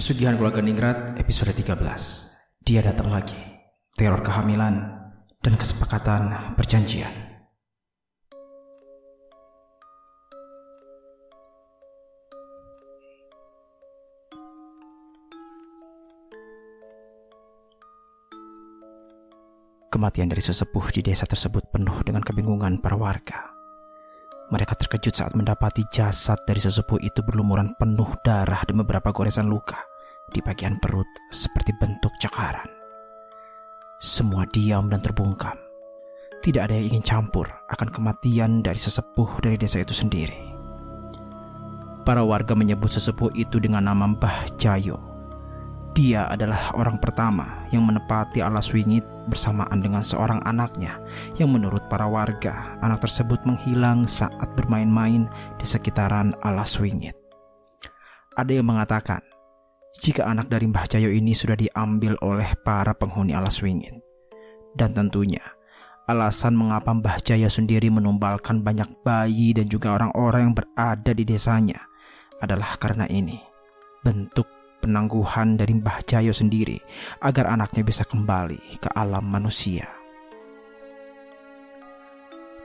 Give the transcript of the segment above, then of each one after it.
Pesugihan keluarga Ningrat episode 13 Dia datang lagi. Teror kehamilan dan kesepakatan perjanjian. Kematian dari sesepuh di desa tersebut penuh dengan kebingungan para warga. Mereka terkejut saat mendapati jasad dari sesepuh itu berlumuran penuh darah dan beberapa goresan luka di bagian perut seperti bentuk cakaran. Semua diam dan terbungkam. Tidak ada yang ingin campur akan kematian dari sesepuh dari desa itu sendiri. Para warga menyebut sesepuh itu dengan nama Mbah Jayo dia adalah orang pertama yang menepati alas wingit bersamaan dengan seorang anaknya yang menurut para warga anak tersebut menghilang saat bermain-main di sekitaran alas wingit. Ada yang mengatakan jika anak dari Mbah Jayo ini sudah diambil oleh para penghuni alas wingit. Dan tentunya alasan mengapa Mbah Jaya sendiri menumbalkan banyak bayi dan juga orang-orang yang berada di desanya adalah karena ini bentuk penangguhan dari Mbah Jayo sendiri agar anaknya bisa kembali ke alam manusia.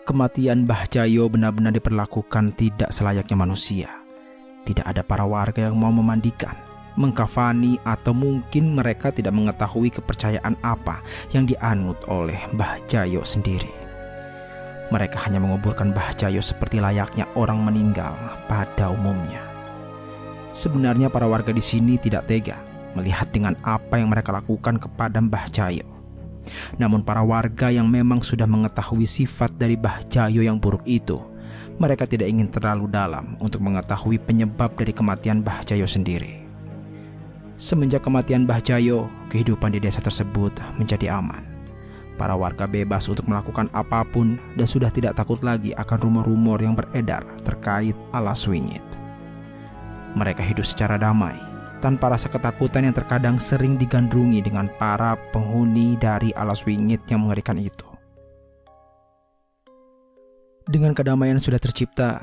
Kematian Mbah Jayo benar-benar diperlakukan tidak selayaknya manusia. Tidak ada para warga yang mau memandikan, mengkafani atau mungkin mereka tidak mengetahui kepercayaan apa yang dianut oleh Mbah Jayo sendiri. Mereka hanya menguburkan Mbah Jayo seperti layaknya orang meninggal pada umumnya. Sebenarnya para warga di sini tidak tega melihat dengan apa yang mereka lakukan kepada Mbah Jayo. Namun para warga yang memang sudah mengetahui sifat dari Mbah Jayo yang buruk itu, mereka tidak ingin terlalu dalam untuk mengetahui penyebab dari kematian Mbah Jayo sendiri. Semenjak kematian Mbah Jayo, kehidupan di desa tersebut menjadi aman. Para warga bebas untuk melakukan apa pun dan sudah tidak takut lagi akan rumor-rumor yang beredar terkait alas wingit. Mereka hidup secara damai, tanpa rasa ketakutan yang terkadang sering digandrungi dengan para penghuni dari alas wingit yang mengerikan itu. Dengan kedamaian sudah tercipta,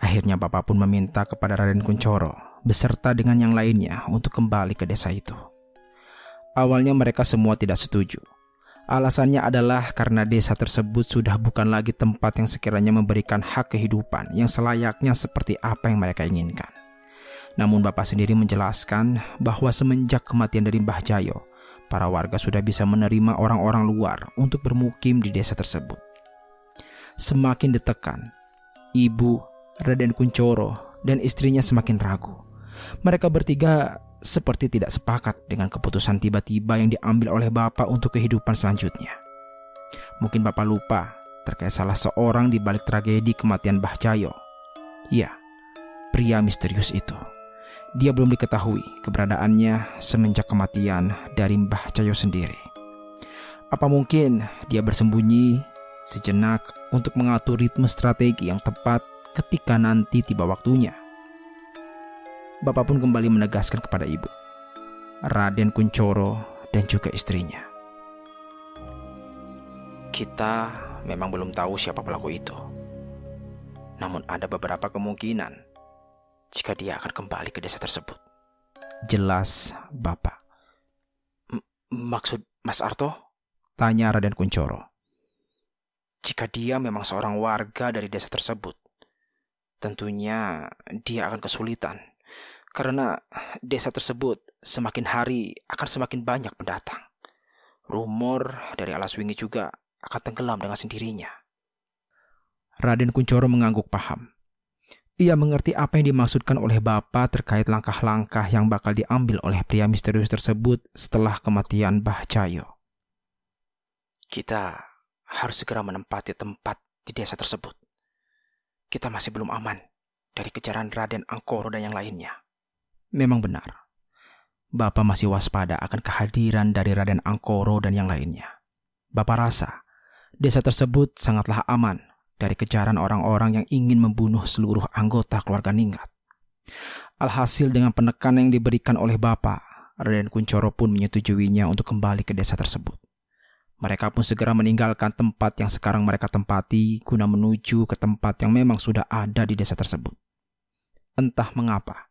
akhirnya Bapak pun meminta kepada Raden Kuncoro beserta dengan yang lainnya untuk kembali ke desa itu. Awalnya mereka semua tidak setuju. Alasannya adalah karena desa tersebut sudah bukan lagi tempat yang sekiranya memberikan hak kehidupan yang selayaknya seperti apa yang mereka inginkan. Namun Bapak sendiri menjelaskan bahwa semenjak kematian dari Mbah Jayo, para warga sudah bisa menerima orang-orang luar untuk bermukim di desa tersebut. Semakin ditekan, ibu, Raden Kuncoro, dan istrinya semakin ragu. Mereka bertiga seperti tidak sepakat dengan keputusan tiba-tiba yang diambil oleh Bapak untuk kehidupan selanjutnya. Mungkin Bapak lupa terkait salah seorang di balik tragedi kematian Mbah Jayo. Ya, pria misterius itu. Dia belum diketahui keberadaannya semenjak kematian dari Mbah Cayo sendiri. Apa mungkin dia bersembunyi sejenak untuk mengatur ritme strategi yang tepat ketika nanti tiba waktunya? Bapak pun kembali menegaskan kepada ibu, Raden Kuncoro dan juga istrinya. Kita memang belum tahu siapa pelaku itu. Namun ada beberapa kemungkinan jika dia akan kembali ke desa tersebut. Jelas, Bapak. M maksud Mas Arto? Tanya Raden Kuncoro. Jika dia memang seorang warga dari desa tersebut, tentunya dia akan kesulitan. Karena desa tersebut semakin hari akan semakin banyak pendatang. Rumor dari alas wingi juga akan tenggelam dengan sendirinya. Raden Kuncoro mengangguk paham. Ia mengerti apa yang dimaksudkan oleh Bapak terkait langkah-langkah yang bakal diambil oleh pria misterius tersebut setelah kematian Bah Cayo. Kita harus segera menempati tempat di desa tersebut. Kita masih belum aman dari kejaran Raden Angkoro dan yang lainnya. Memang benar. Bapak masih waspada akan kehadiran dari Raden Angkoro dan yang lainnya. Bapak rasa desa tersebut sangatlah aman dari kejaran orang-orang yang ingin membunuh seluruh anggota keluarga Ningrat. Alhasil dengan penekanan yang diberikan oleh Bapak, Raden Kuncoro pun menyetujuinya untuk kembali ke desa tersebut. Mereka pun segera meninggalkan tempat yang sekarang mereka tempati guna menuju ke tempat yang memang sudah ada di desa tersebut. Entah mengapa,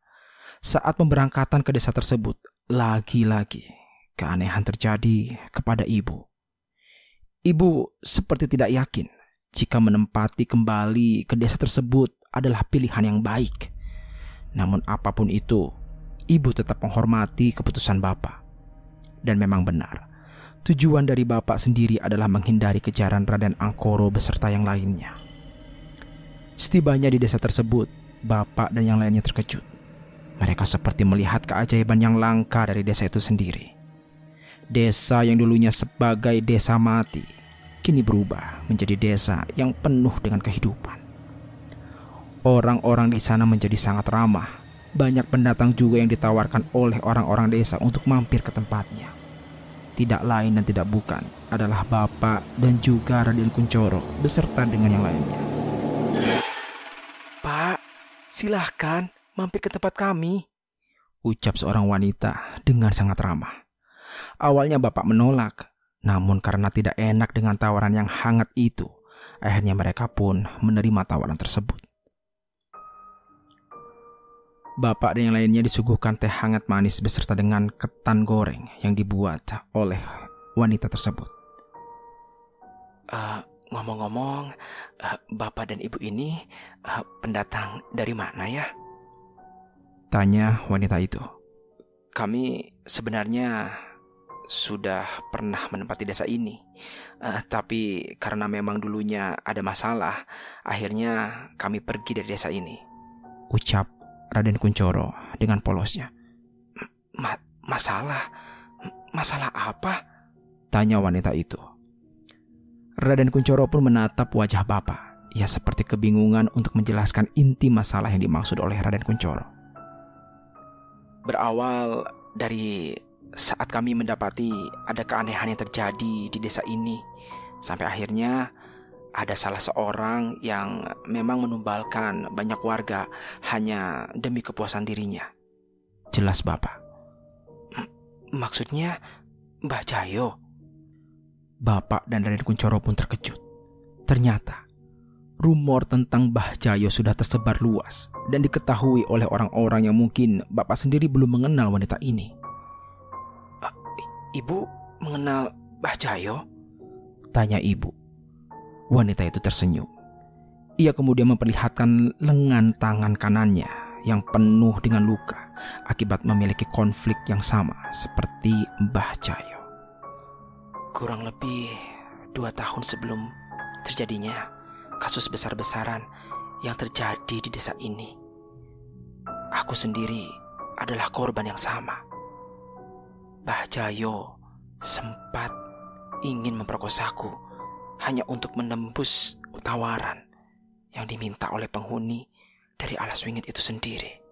saat pemberangkatan ke desa tersebut, lagi-lagi keanehan terjadi kepada ibu. Ibu seperti tidak yakin jika menempati kembali ke desa tersebut adalah pilihan yang baik. Namun apa pun itu, ibu tetap menghormati keputusan bapak. Dan memang benar, tujuan dari bapak sendiri adalah menghindari kejaran Raden Angkoro beserta yang lainnya. Setibanya di desa tersebut, bapak dan yang lainnya terkejut. Mereka seperti melihat keajaiban yang langka dari desa itu sendiri. Desa yang dulunya sebagai desa mati kini berubah menjadi desa yang penuh dengan kehidupan. Orang-orang di sana menjadi sangat ramah. Banyak pendatang juga yang ditawarkan oleh orang-orang desa untuk mampir ke tempatnya. Tidak lain dan tidak bukan adalah Bapak dan juga Raden Kuncoro beserta dengan yang lainnya. Pak, silahkan mampir ke tempat kami. Ucap seorang wanita dengan sangat ramah. Awalnya Bapak menolak namun karena tidak enak dengan tawaran yang hangat itu, akhirnya mereka pun menerima tawaran tersebut. Bapak dan yang lainnya disuguhkan teh hangat manis beserta dengan ketan goreng yang dibuat oleh wanita tersebut. Uh, ngomong-ngomong, uh, bapak dan ibu ini uh, pendatang dari mana ya? Tanya wanita itu. Kami sebenarnya sudah pernah menempati desa ini. Uh, tapi karena memang dulunya ada masalah, akhirnya kami pergi dari desa ini. Ucap Raden Kuncoro dengan polosnya. Ma masalah? Masalah apa? Tanya wanita itu. Raden Kuncoro pun menatap wajah bapak. Ia seperti kebingungan untuk menjelaskan inti masalah yang dimaksud oleh Raden Kuncoro. Berawal dari saat kami mendapati ada keanehan yang terjadi di desa ini, sampai akhirnya ada salah seorang yang memang menumbalkan banyak warga hanya demi kepuasan dirinya. Jelas Bapak. M maksudnya Mbah Jayo? Bapak dan Raden Kuncoro pun terkejut. Ternyata rumor tentang Mbah Jayo sudah tersebar luas dan diketahui oleh orang-orang yang mungkin Bapak sendiri belum mengenal wanita ini. Ibu mengenal Mbah Jayo? Tanya ibu. Wanita itu tersenyum. Ia kemudian memperlihatkan lengan tangan kanannya yang penuh dengan luka akibat memiliki konflik yang sama seperti Mbah Jayo. Kurang lebih dua tahun sebelum terjadinya kasus besar-besaran yang terjadi di desa ini. Aku sendiri adalah korban yang sama. Bah Jayo sempat ingin memperkosaku hanya untuk menembus tawaran yang diminta oleh penghuni dari alas wingit itu sendiri.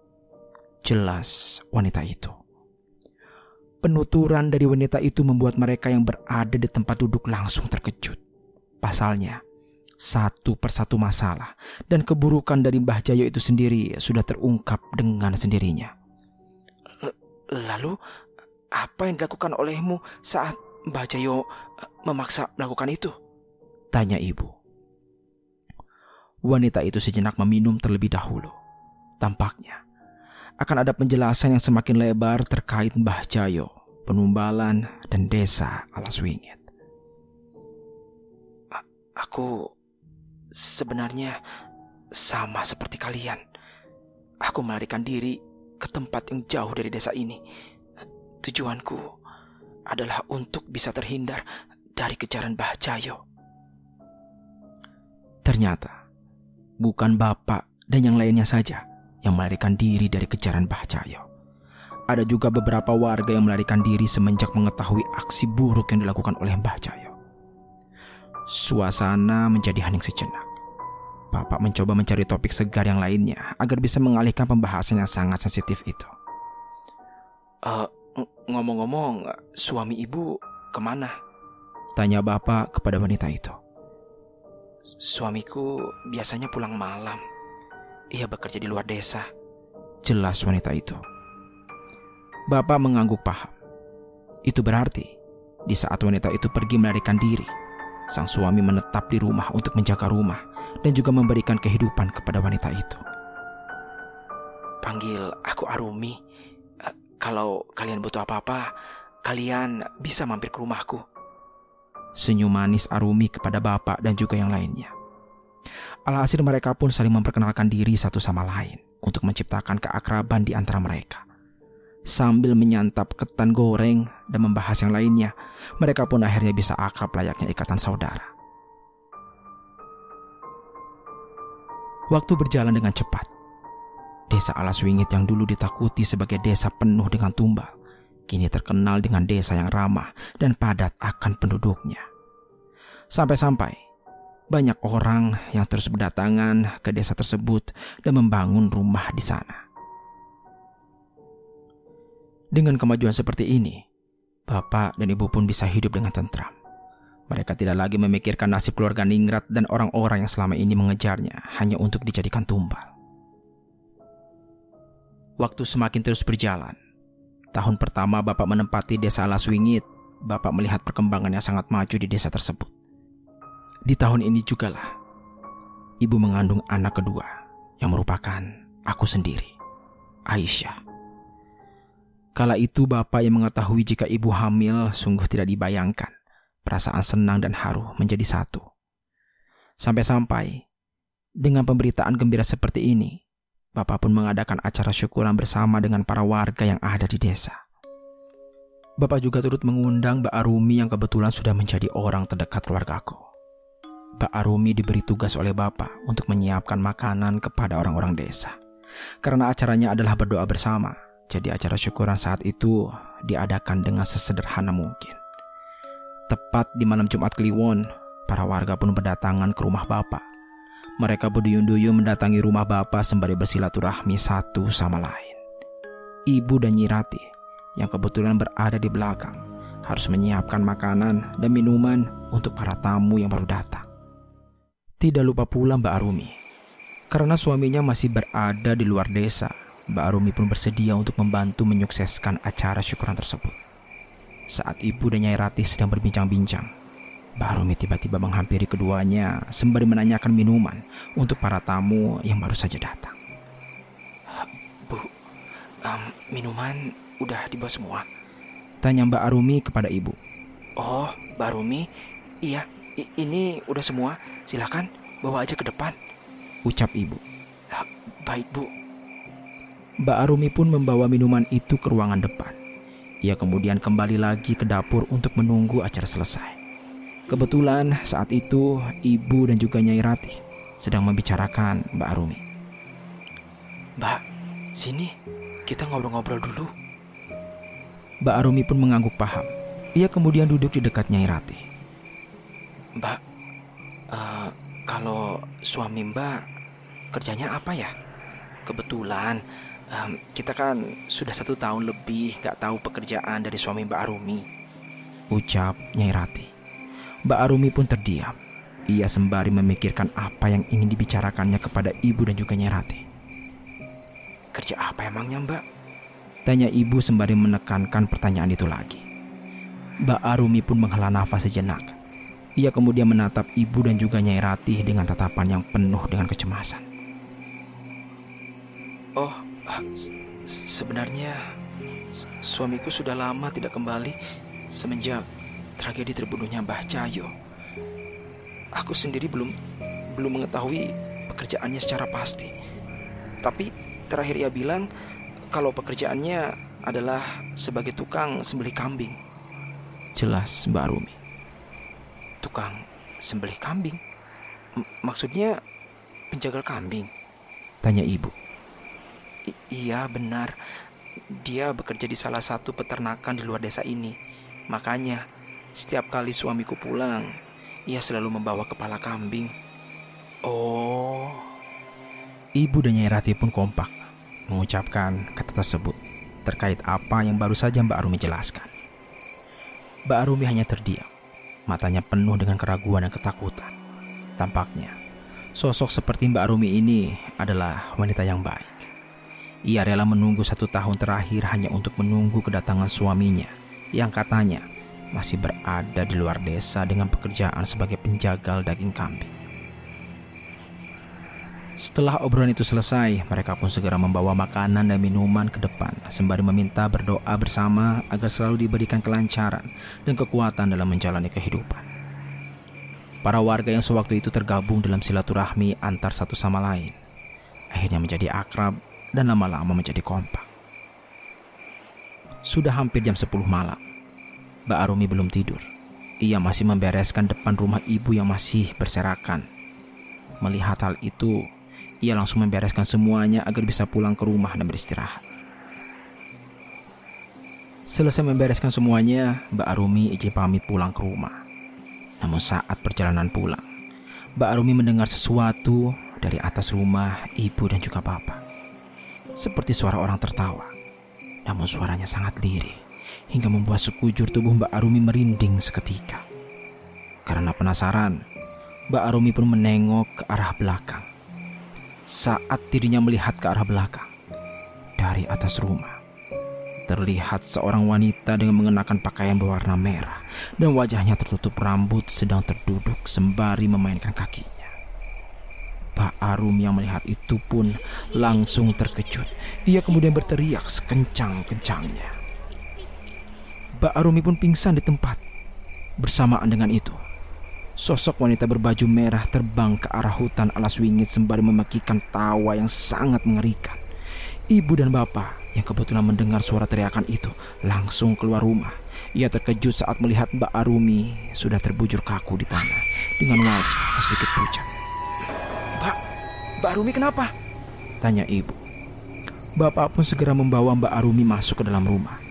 Jelas wanita itu. Penuturan dari wanita itu membuat mereka yang berada di tempat duduk langsung terkejut. Pasalnya, satu persatu masalah dan keburukan dari Mbah Jayo itu sendiri sudah terungkap dengan sendirinya. Lalu, apa yang dilakukan olehmu saat Mbah Jayo eh, memaksa melakukan itu? Tanya ibu. Wanita itu sejenak meminum terlebih dahulu. Tampaknya akan ada penjelasan yang semakin lebar terkait Mbah Jayo, penumbalan, dan desa Alas Wingit. Aku sebenarnya sama seperti kalian. Aku melarikan diri ke tempat yang jauh dari desa ini Tujuanku adalah untuk bisa terhindar dari kejaran Bah Jayo. Ternyata bukan bapak dan yang lainnya saja yang melarikan diri dari kejaran Mbah Cahyo. Ada juga beberapa warga yang melarikan diri semenjak mengetahui aksi buruk yang dilakukan oleh Mbah Cahyo. Suasana menjadi hening sejenak. Bapak mencoba mencari topik segar yang lainnya agar bisa mengalihkan pembahasan yang sangat sensitif itu. Uh, ngomong-ngomong, suami ibu ke mana? Tanya bapak kepada wanita itu. Suamiku biasanya pulang malam. Ia bekerja di luar desa. Jelas wanita itu. Bapak mengangguk paham. Itu berarti di saat wanita itu pergi melarikan diri, sang suami menetap di rumah untuk menjaga rumah dan juga memberikan kehidupan kepada wanita itu. Panggil aku Arumi. Uh, kalau kalian butuh apa-apa, kalian bisa mampir ke rumahku. Senyum manis Arumi kepada bapak dan juga yang lainnya. Alhasil mereka pun saling memperkenalkan diri satu sama lain untuk menciptakan keakraban di antara mereka. Sambil menyantap ketan goreng dan membahas yang lainnya, mereka pun akhirnya bisa akrab layaknya ikatan saudara. Waktu berjalan dengan cepat. Desa Alaswingit yang dulu ditakuti sebagai desa penuh dengan tumbal, kini terkenal dengan desa yang ramah dan padat akan penduduknya. Sampai-sampai banyak orang yang terus berdatangan ke desa tersebut dan membangun rumah di sana. Dengan kemajuan seperti ini, bapak dan ibu pun bisa hidup dengan tentram. Mereka tidak lagi memikirkan nasib keluarga Ningrat dan orang-orang yang selama ini mengejarnya hanya untuk dijadikan tumbal. Waktu semakin terus berjalan. Tahun pertama Bapak menempati desa Laswingit, Bapak melihat perkembangan yang sangat maju di desa tersebut. Di tahun ini jugalah, ibu mengandung anak kedua yang merupakan aku sendiri, Aisyah. Kala itu bapak yang mengetahui jika ibu hamil sungguh tidak dibayangkan. Perasaan senang dan haru menjadi satu. Sampai-sampai, dengan pemberitaan gembira seperti ini, Bapak pun mengadakan acara syukuran bersama dengan para warga yang ada di desa. Bapak juga turut mengundang Mbak Arumi yang kebetulan sudah menjadi orang terdekat keluargaku. Mbak Arumi diberi tugas oleh Bapak untuk menyiapkan makanan kepada orang-orang desa. Karena acaranya adalah berdoa bersama, jadi acara syukuran saat itu diadakan dengan sesederhana mungkin. Tepat di malam Jumat Kliwon, para warga pun berdatangan ke rumah Bapak. Mereka berduyun-duyun mendatangi rumah Bapak sembari bersilaturahmi satu sama lain. Ibu dan Nyirati yang kebetulan berada di belakang harus menyiapkan makanan dan minuman untuk para tamu yang baru datang. Tidak lupa pula Mbak Arumi. Karena suaminya masih berada di luar desa, Mbak Arumi pun bersedia untuk membantu menyukseskan acara syukuran tersebut. Saat ibu dan Nyai Ratih sedang berbincang-bincang, Barumi tiba-tiba menghampiri keduanya sembari menanyakan minuman untuk para tamu yang baru saja datang. Bu, um, minuman udah dibawa semua? Tanya Mbak Arumi kepada ibu. Oh, Mbak Arumi, iya, ini udah semua. Silakan bawa aja ke depan. Ucap ibu. Baik, Bu. Mbak Arumi pun membawa minuman itu ke ruangan depan. Ia kemudian kembali lagi ke dapur untuk menunggu acara selesai. Kebetulan saat itu ibu dan juga Nyai Ratih sedang membicarakan Mbak Arumi. Mbak, sini kita ngobrol-ngobrol dulu. Mbak Arumi pun mengangguk paham. Ia kemudian duduk di dekat Nyai Ratih. Mbak, uh, kalau suami Mbak kerjanya apa ya? Kebetulan um, kita kan sudah satu tahun lebih gak tahu pekerjaan dari suami Mbak Arumi. Ucap Nyai Rati. Mbak Arumi pun terdiam. Ia sembari memikirkan apa yang ingin dibicarakannya kepada ibu dan juga Nyai Rati. Kerja apa emangnya Mbak? Tanya ibu sembari menekankan pertanyaan itu lagi. Mbak Arumi pun menghela nafas sejenak. Ia kemudian menatap ibu dan juga Nyai Ratih dengan tatapan yang penuh dengan kecemasan. Oh, sebenarnya suamiku sudah lama tidak kembali semenjak tragedi terbunuhnya Mbah Cahyo. Aku sendiri belum belum mengetahui pekerjaannya secara pasti. Tapi terakhir ia bilang kalau pekerjaannya adalah sebagai tukang sembelih kambing. Jelas Mbak Rumi. Tukang sembelih kambing? M maksudnya penjagal kambing? Tanya ibu. Iya benar, dia bekerja di salah satu peternakan di luar desa ini. Makanya, setiap kali suamiku pulang, ia selalu membawa kepala kambing. Oh. Ibu dan Nyai Rati pun kompak mengucapkan kata tersebut terkait apa yang baru saja Mbak Arumi jelaskan. Mbak Arumi hanya terdiam, matanya penuh dengan keraguan dan ketakutan. Tampaknya, sosok seperti Mbak Arumi ini adalah wanita yang baik. Ia rela menunggu satu tahun terakhir hanya untuk menunggu kedatangan suaminya yang katanya masih berada di luar desa dengan pekerjaan sebagai penjagal daging kambing. Setelah obrolan itu selesai, mereka pun segera membawa makanan dan minuman ke depan sembari meminta berdoa bersama agar selalu diberikan kelancaran dan kekuatan dalam menjalani kehidupan. Para warga yang sewaktu itu tergabung dalam silaturahmi antar satu sama lain akhirnya menjadi akrab dan lama-lama menjadi kompak. Sudah hampir jam 10 malam. Mbak Arumi belum tidur. Ia masih membereskan depan rumah ibu yang masih berserakan. Melihat hal itu, ia langsung membereskan semuanya agar bisa pulang ke rumah dan beristirahat. Selesai membereskan semuanya, Mbak Arumi izin pamit pulang ke rumah. Namun saat perjalanan pulang, Mbak Arumi mendengar sesuatu dari atas rumah ibu dan juga bapak. Seperti suara orang tertawa. Namun suaranya sangat lirih hingga membuat sekujur tubuh Mbak Arumi merinding seketika. Karena penasaran, Mbak Arumi pun menengok ke arah belakang saat dirinya melihat ke arah belakang. Dari atas rumah, terlihat seorang wanita dengan mengenakan pakaian berwarna merah dan wajahnya tertutup rambut sedang terduduk sembari memainkan kakinya. Pak Arum yang melihat itu pun langsung terkejut. Ia kemudian berteriak sekencang-kencangnya. Pak Arumi pun pingsan di tempat. Bersamaan dengan itu, Sosok wanita berbaju merah terbang ke arah hutan alas wingit sembari memakikan tawa yang sangat mengerikan. Ibu dan bapak yang kebetulan mendengar suara teriakan itu langsung keluar rumah. Ia terkejut saat melihat Mbak Arumi sudah terbujur kaku di tanah dengan wajah sedikit pucat. Mbak, Arumi kenapa? Tanya ibu. Bapak pun segera membawa Mbak Arumi masuk ke dalam rumah.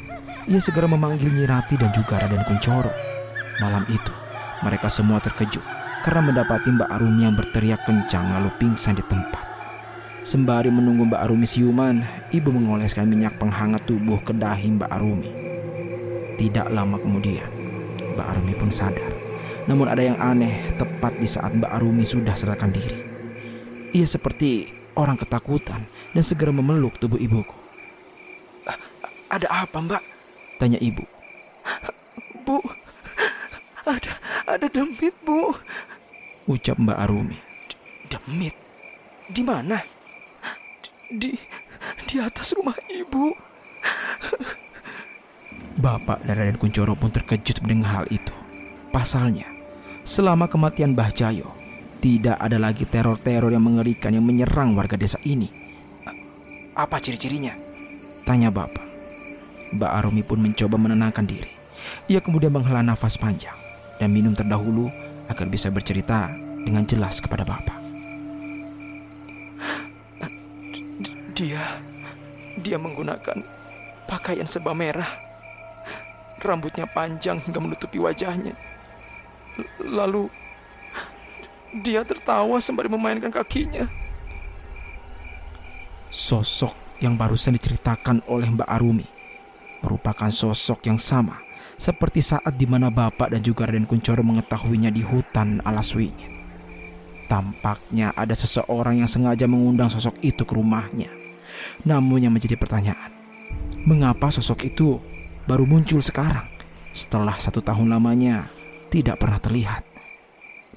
Ia segera memanggil Nyirati dan juga Raden Kuncoro. Malam itu, mereka semua terkejut karena mendapati Mbak Arumi yang berteriak kencang lalu pingsan di tempat. Sembari menunggu Mbak Arumi siuman, ibu mengoleskan minyak penghangat tubuh ke dahi Mbak Arumi. Tidak lama kemudian, Mbak Arumi pun sadar. Namun ada yang aneh tepat di saat Mbak Arumi sudah sadarkan diri. Ia seperti orang ketakutan dan segera memeluk tubuh ibuku. Ada apa mbak? Tanya ibu. Bu, ada ada demit, Bu. Ucap Mbak Arumi. Demit? Di mana? Di di atas rumah ibu. Bapak dan Raden Kuncoro pun terkejut mendengar hal itu. Pasalnya, selama kematian Mbah Jayo, tidak ada lagi teror-teror yang mengerikan yang menyerang warga desa ini. Apa ciri-cirinya? Tanya Bapak. Mbak Arumi pun mencoba menenangkan diri. Ia kemudian menghela nafas panjang dan minum terdahulu agar bisa bercerita dengan jelas kepada Bapak. Dia dia menggunakan pakaian serba merah. Rambutnya panjang hingga menutupi wajahnya. Lalu dia tertawa sembari memainkan kakinya. Sosok yang barusan diceritakan oleh Mbak Arumi merupakan sosok yang sama seperti saat di mana Bapak dan juga Raden Kuncoro mengetahuinya di hutan alas wingit. Tampaknya ada seseorang yang sengaja mengundang sosok itu ke rumahnya. Namun yang menjadi pertanyaan, mengapa sosok itu baru muncul sekarang setelah satu tahun lamanya tidak pernah terlihat?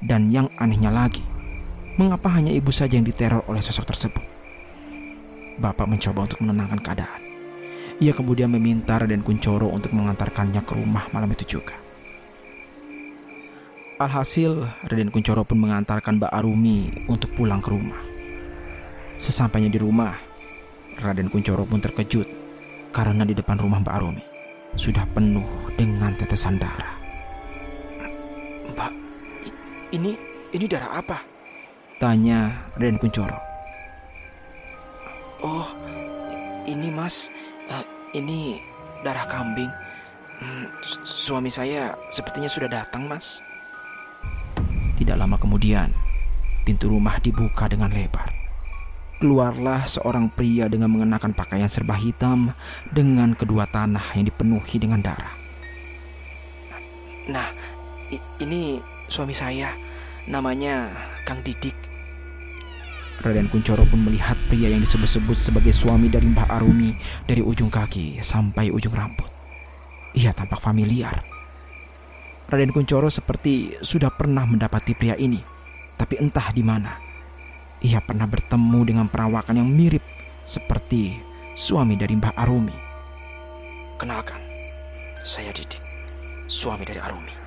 Dan yang anehnya lagi, mengapa hanya ibu saja yang diteror oleh sosok tersebut? Bapak mencoba untuk menenangkan keadaan. Ia kemudian meminta Raden Kuncoro untuk mengantarkannya ke rumah malam itu juga. Alhasil, Raden Kuncoro pun mengantarkan Mbak Arumi untuk pulang ke rumah. Sesampainya di rumah, Raden Kuncoro pun terkejut karena di depan rumah Mbak Arumi sudah penuh dengan tetesan darah. Ini ini darah apa? Tanya Raden Kuncoro. Oh, ini mas, uh, ini darah kambing. Hmm, suami saya sepertinya sudah datang, mas. Tidak lama kemudian, pintu rumah dibuka dengan lebar. Keluarlah seorang pria dengan mengenakan pakaian serba hitam dengan kedua tanah yang dipenuhi dengan darah. Nah, ini suami saya. Namanya Kang Didik. Raden Kuncoro pun melihat pria yang disebut-sebut sebagai suami dari Mbah Arumi dari ujung kaki sampai ujung rambut. Ia tampak familiar. Raden Kuncoro seperti sudah pernah mendapati pria ini, tapi entah di mana. Ia pernah bertemu dengan perawakan yang mirip seperti suami dari Mbah Arumi. Kenalkan, saya Didik, suami dari Arumi.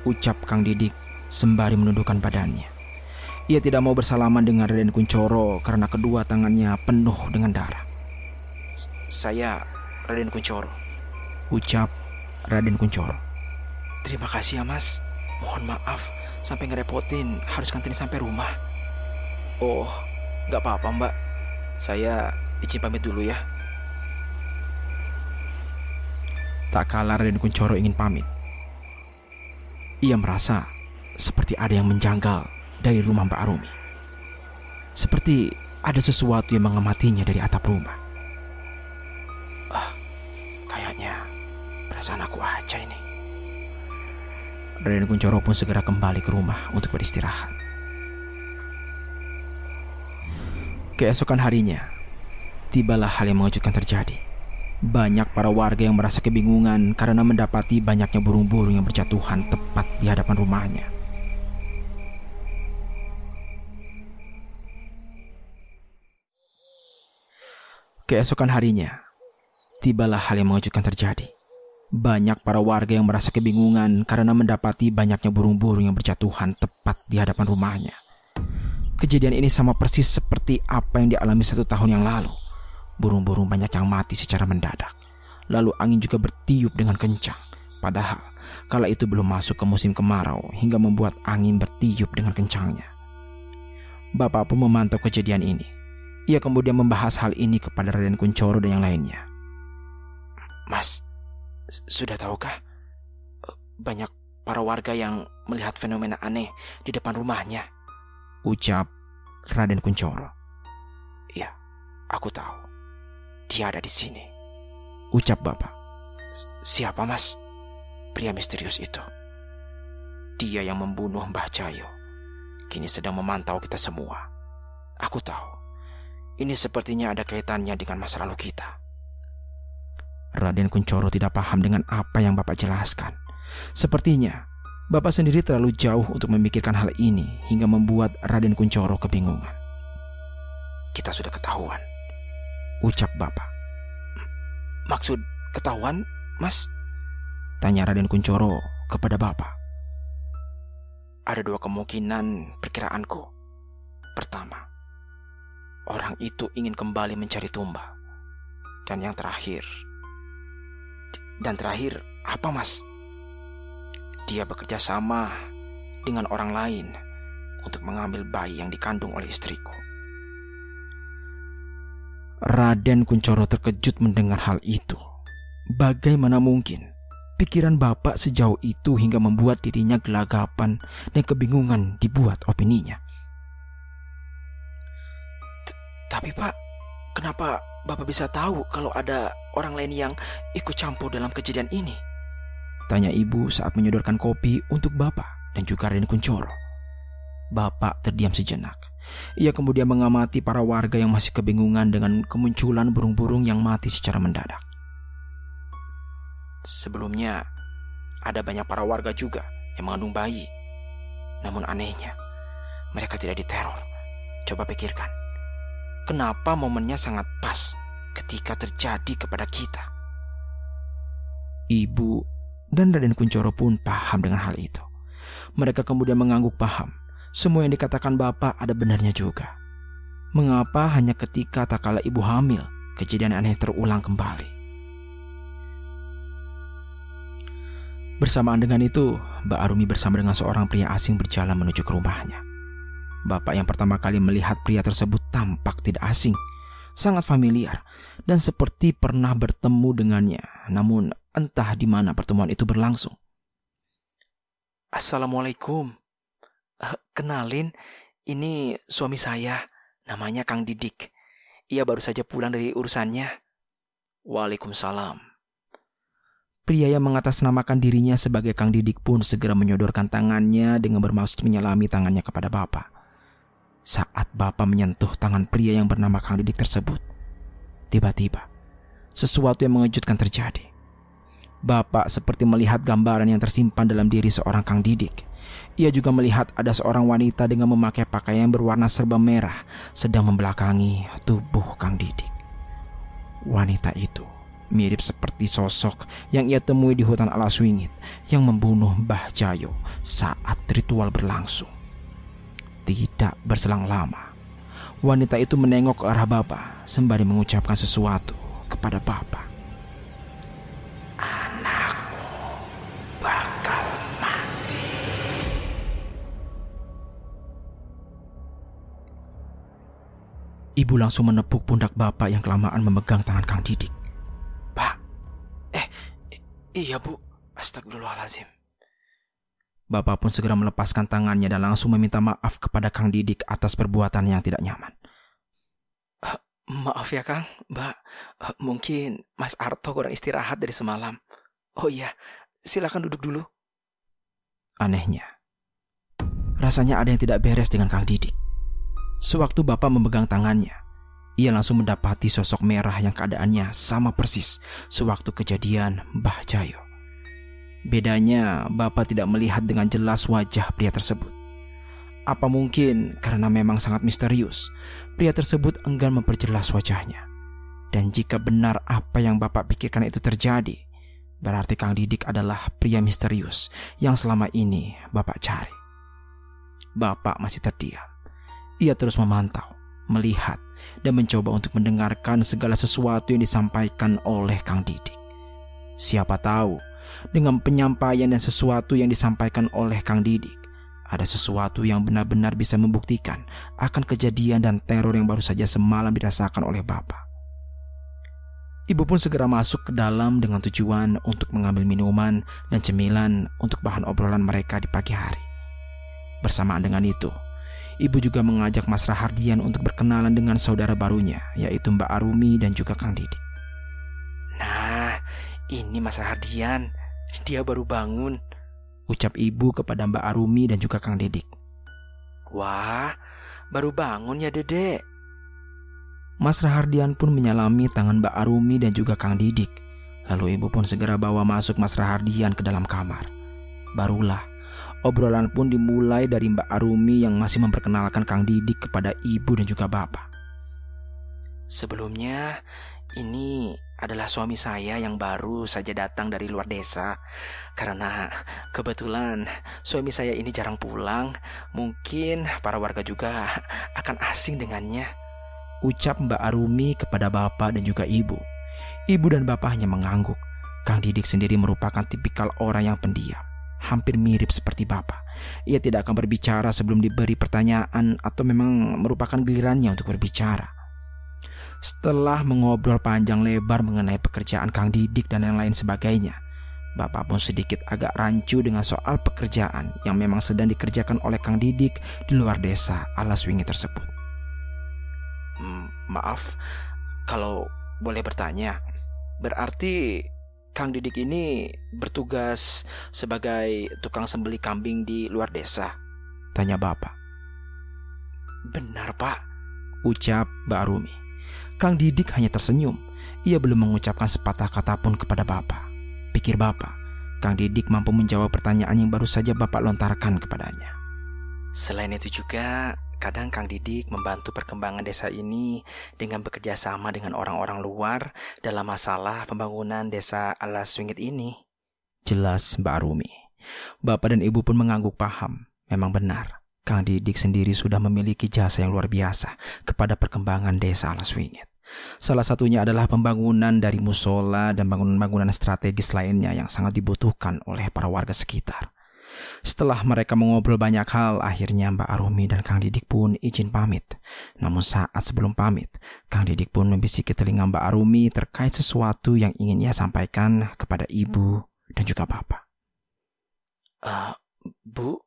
Ucap Kang Didik sembari menundukkan badannya. Ia tidak mau bersalaman dengan Raden Kuncoro karena kedua tangannya penuh dengan darah. Saya Raden Kuncoro. Ucap Raden Kuncoro. Terima kasih ya mas. Mohon maaf sampai ngerepotin harus kantin sampai rumah. Oh, nggak apa-apa mbak. Saya izin pamit dulu ya. Tak kalah Raden Kuncoro ingin pamit. Ia merasa seperti ada yang menjanggal dari rumah Mbak Arumi. Seperti ada sesuatu yang mengamatinya dari atap rumah. Ah, kayaknya perasaan aku aja ini. Raden Kuncoro pun segera kembali ke rumah untuk beristirahat. Keesokan harinya, tibalah hal yang mengejutkan terjadi. Banyak para warga yang merasa kebingungan karena mendapati banyaknya burung-burung yang berjatuhan tepat di hadapan rumahnya. Keesokan harinya, tibalah hal yang mengejutkan terjadi. Banyak para warga yang merasa kebingungan karena mendapati banyaknya burung-burung yang berjatuhan tepat di hadapan rumahnya. Kejadian ini sama persis seperti apa yang dialami satu tahun yang lalu. Burung-burung banyak yang mati secara mendadak. Lalu angin juga bertiup dengan kencang. Padahal kala itu belum masuk ke musim kemarau hingga membuat angin bertiup dengan kencangnya. Bapak pun memantau kejadian ini ia kemudian membahas hal ini kepada Raden Kuncoro dan yang lainnya. Mas, sudah tahukah banyak para warga yang melihat fenomena aneh di depan rumahnya? Ucap Raden Kuncoro. Iya, aku tahu. Dia ada di sini. Ucap Bapak. Siapa mas? Pria misterius itu. Dia yang membunuh Mbah Cayo. Kini sedang memantau kita semua. Aku tahu. Ini sepertinya ada kaitannya dengan masa lalu kita. Raden Kuncoro tidak paham dengan apa yang Bapak jelaskan. Sepertinya Bapak sendiri terlalu jauh untuk memikirkan hal ini hingga membuat Raden Kuncoro kebingungan. Kita sudah ketahuan. Ucap Bapak. Maksud ketahuan, Mas? Tanya Raden Kuncoro kepada Bapak. Ada dua kemungkinan perkiraanku. Pertama, orang itu ingin kembali mencari tumba. Dan yang terakhir, dan terakhir apa mas? Dia bekerja sama dengan orang lain untuk mengambil bayi yang dikandung oleh istriku. Raden Kuncoro terkejut mendengar hal itu. Bagaimana mungkin pikiran bapak sejauh itu hingga membuat dirinya gelagapan dan kebingungan dibuat opininya. Tapi Pak, kenapa Bapak bisa tahu kalau ada orang lain yang ikut campur dalam kejadian ini? Tanya ibu saat menyodorkan kopi untuk Bapak dan juga Raden Kuncoro. Bapak terdiam sejenak. Ia kemudian mengamati para warga yang masih kebingungan dengan kemunculan burung-burung yang mati secara mendadak. Sebelumnya, ada banyak para warga juga yang mengandung bayi. Namun anehnya, mereka tidak diteror. Coba pikirkan kenapa momennya sangat pas ketika terjadi kepada kita. Ibu dan Raden Kuncoro pun paham dengan hal itu. Mereka kemudian mengangguk paham. Semua yang dikatakan bapak ada benarnya juga. Mengapa hanya ketika tak kala ibu hamil, kejadian aneh terulang kembali? Bersamaan dengan itu, Mbak Arumi bersama dengan seorang pria asing berjalan menuju ke rumahnya. Bapak yang pertama kali melihat pria tersebut tampak tidak asing. sangat familiar dan seperti pernah bertemu dengannya. Namun entah di mana pertemuan itu berlangsung. Assalamualaikum. Kenalin, ini suami saya, namanya Kang Didik. Ia baru saja pulang dari urusannya. Waalaikumsalam. Pria yang mengatasnamakan dirinya sebagai Kang Didik pun segera menyodorkan tangannya dengan bermaksud menyelami tangannya kepada Bapak. Saat Bapak menyentuh tangan pria yang bernama Kang Didik tersebut, tiba-tiba sesuatu yang mengejutkan terjadi. Bapak seperti melihat gambaran yang tersimpan dalam diri seorang Kang Didik. Ia juga melihat ada seorang wanita dengan memakai pakaian berwarna serba merah sedang membelakangi tubuh Kang Didik. Wanita itu mirip seperti sosok yang ia temui di hutan Alaswingit yang membunuh Mbah Jayo saat ritual berlangsung. Tidak berselang lama, wanita itu menengok ke arah Bapak sembari mengucapkan sesuatu kepada Bapak. Anakmu Ibu langsung menepuk pundak Bapak yang kelamaan memegang tangan Kang Didik. Iya bu, astagfirullahaladzim. Bapak pun segera melepaskan tangannya dan langsung meminta maaf kepada Kang Didik atas perbuatan yang tidak nyaman. Uh, maaf ya Kang, Mbak. Uh, mungkin Mas Arto kurang istirahat dari semalam. Oh iya, silakan duduk dulu. Anehnya, rasanya ada yang tidak beres dengan Kang Didik. Sewaktu Bapak memegang tangannya, ia langsung mendapati sosok merah yang keadaannya sama persis sewaktu kejadian Mbah Jayo. Bedanya, Bapak tidak melihat dengan jelas wajah pria tersebut. Apa mungkin karena memang sangat misterius, pria tersebut enggan memperjelas wajahnya. Dan jika benar apa yang Bapak pikirkan itu terjadi, berarti Kang Didik adalah pria misterius yang selama ini Bapak cari. Bapak masih terdiam. Ia terus memantau, melihat, dan mencoba untuk mendengarkan segala sesuatu yang disampaikan oleh Kang Didik. Siapa tahu, dengan penyampaian dan sesuatu yang disampaikan oleh Kang Didik, ada sesuatu yang benar-benar bisa membuktikan akan kejadian dan teror yang baru saja semalam dirasakan oleh Bapak. Ibu pun segera masuk ke dalam dengan tujuan untuk mengambil minuman dan cemilan untuk bahan obrolan mereka di pagi hari. Bersamaan dengan itu, Ibu juga mengajak Mas Rahardian untuk berkenalan dengan saudara barunya, yaitu Mbak Arumi dan juga Kang Didik. Nah, ini Mas Rahardian. Dia baru bangun. Ucap ibu kepada Mbak Arumi dan juga Kang Didik. Wah, baru bangun ya dedek. Mas Rahardian pun menyalami tangan Mbak Arumi dan juga Kang Didik. Lalu ibu pun segera bawa masuk Mas Rahardian ke dalam kamar. Barulah Obrolan pun dimulai dari Mbak Arumi yang masih memperkenalkan Kang Didik kepada ibu dan juga bapak. Sebelumnya, ini adalah suami saya yang baru saja datang dari luar desa. Karena kebetulan suami saya ini jarang pulang, mungkin para warga juga akan asing dengannya. Ucap Mbak Arumi kepada bapak dan juga ibu. Ibu dan bapak hanya mengangguk. Kang Didik sendiri merupakan tipikal orang yang pendiam hampir mirip seperti Bapak. Ia tidak akan berbicara sebelum diberi pertanyaan atau memang merupakan gilirannya untuk berbicara. Setelah mengobrol panjang lebar mengenai pekerjaan Kang Didik dan yang lain sebagainya, Bapak pun sedikit agak rancu dengan soal pekerjaan yang memang sedang dikerjakan oleh Kang Didik di luar desa Alaswingi tersebut. Hmm, maaf, kalau boleh bertanya, berarti Kang Didik ini bertugas sebagai tukang sembeli kambing di luar desa? Tanya bapak. Benar pak, ucap Mbak Rumi. Kang Didik hanya tersenyum. Ia belum mengucapkan sepatah kata pun kepada bapak. Pikir bapak, Kang Didik mampu menjawab pertanyaan yang baru saja bapak lontarkan kepadanya. Selain itu juga, Kadang Kang Didik membantu perkembangan desa ini dengan bekerja sama dengan orang-orang luar dalam masalah pembangunan desa Alas Swingit ini. Jelas Mbak Rumi. Bapak dan Ibu pun mengangguk paham. Memang benar, Kang Didik sendiri sudah memiliki jasa yang luar biasa kepada perkembangan desa Alas Swingit. Salah satunya adalah pembangunan dari musola dan bangunan-bangunan strategis lainnya yang sangat dibutuhkan oleh para warga sekitar. Setelah mereka mengobrol banyak hal, akhirnya Mbak Arumi dan Kang Didik pun izin pamit. Namun saat sebelum pamit, Kang Didik pun membisiki telinga Mbak Arumi terkait sesuatu yang ingin ia sampaikan kepada ibu dan juga bapak. Uh, bu,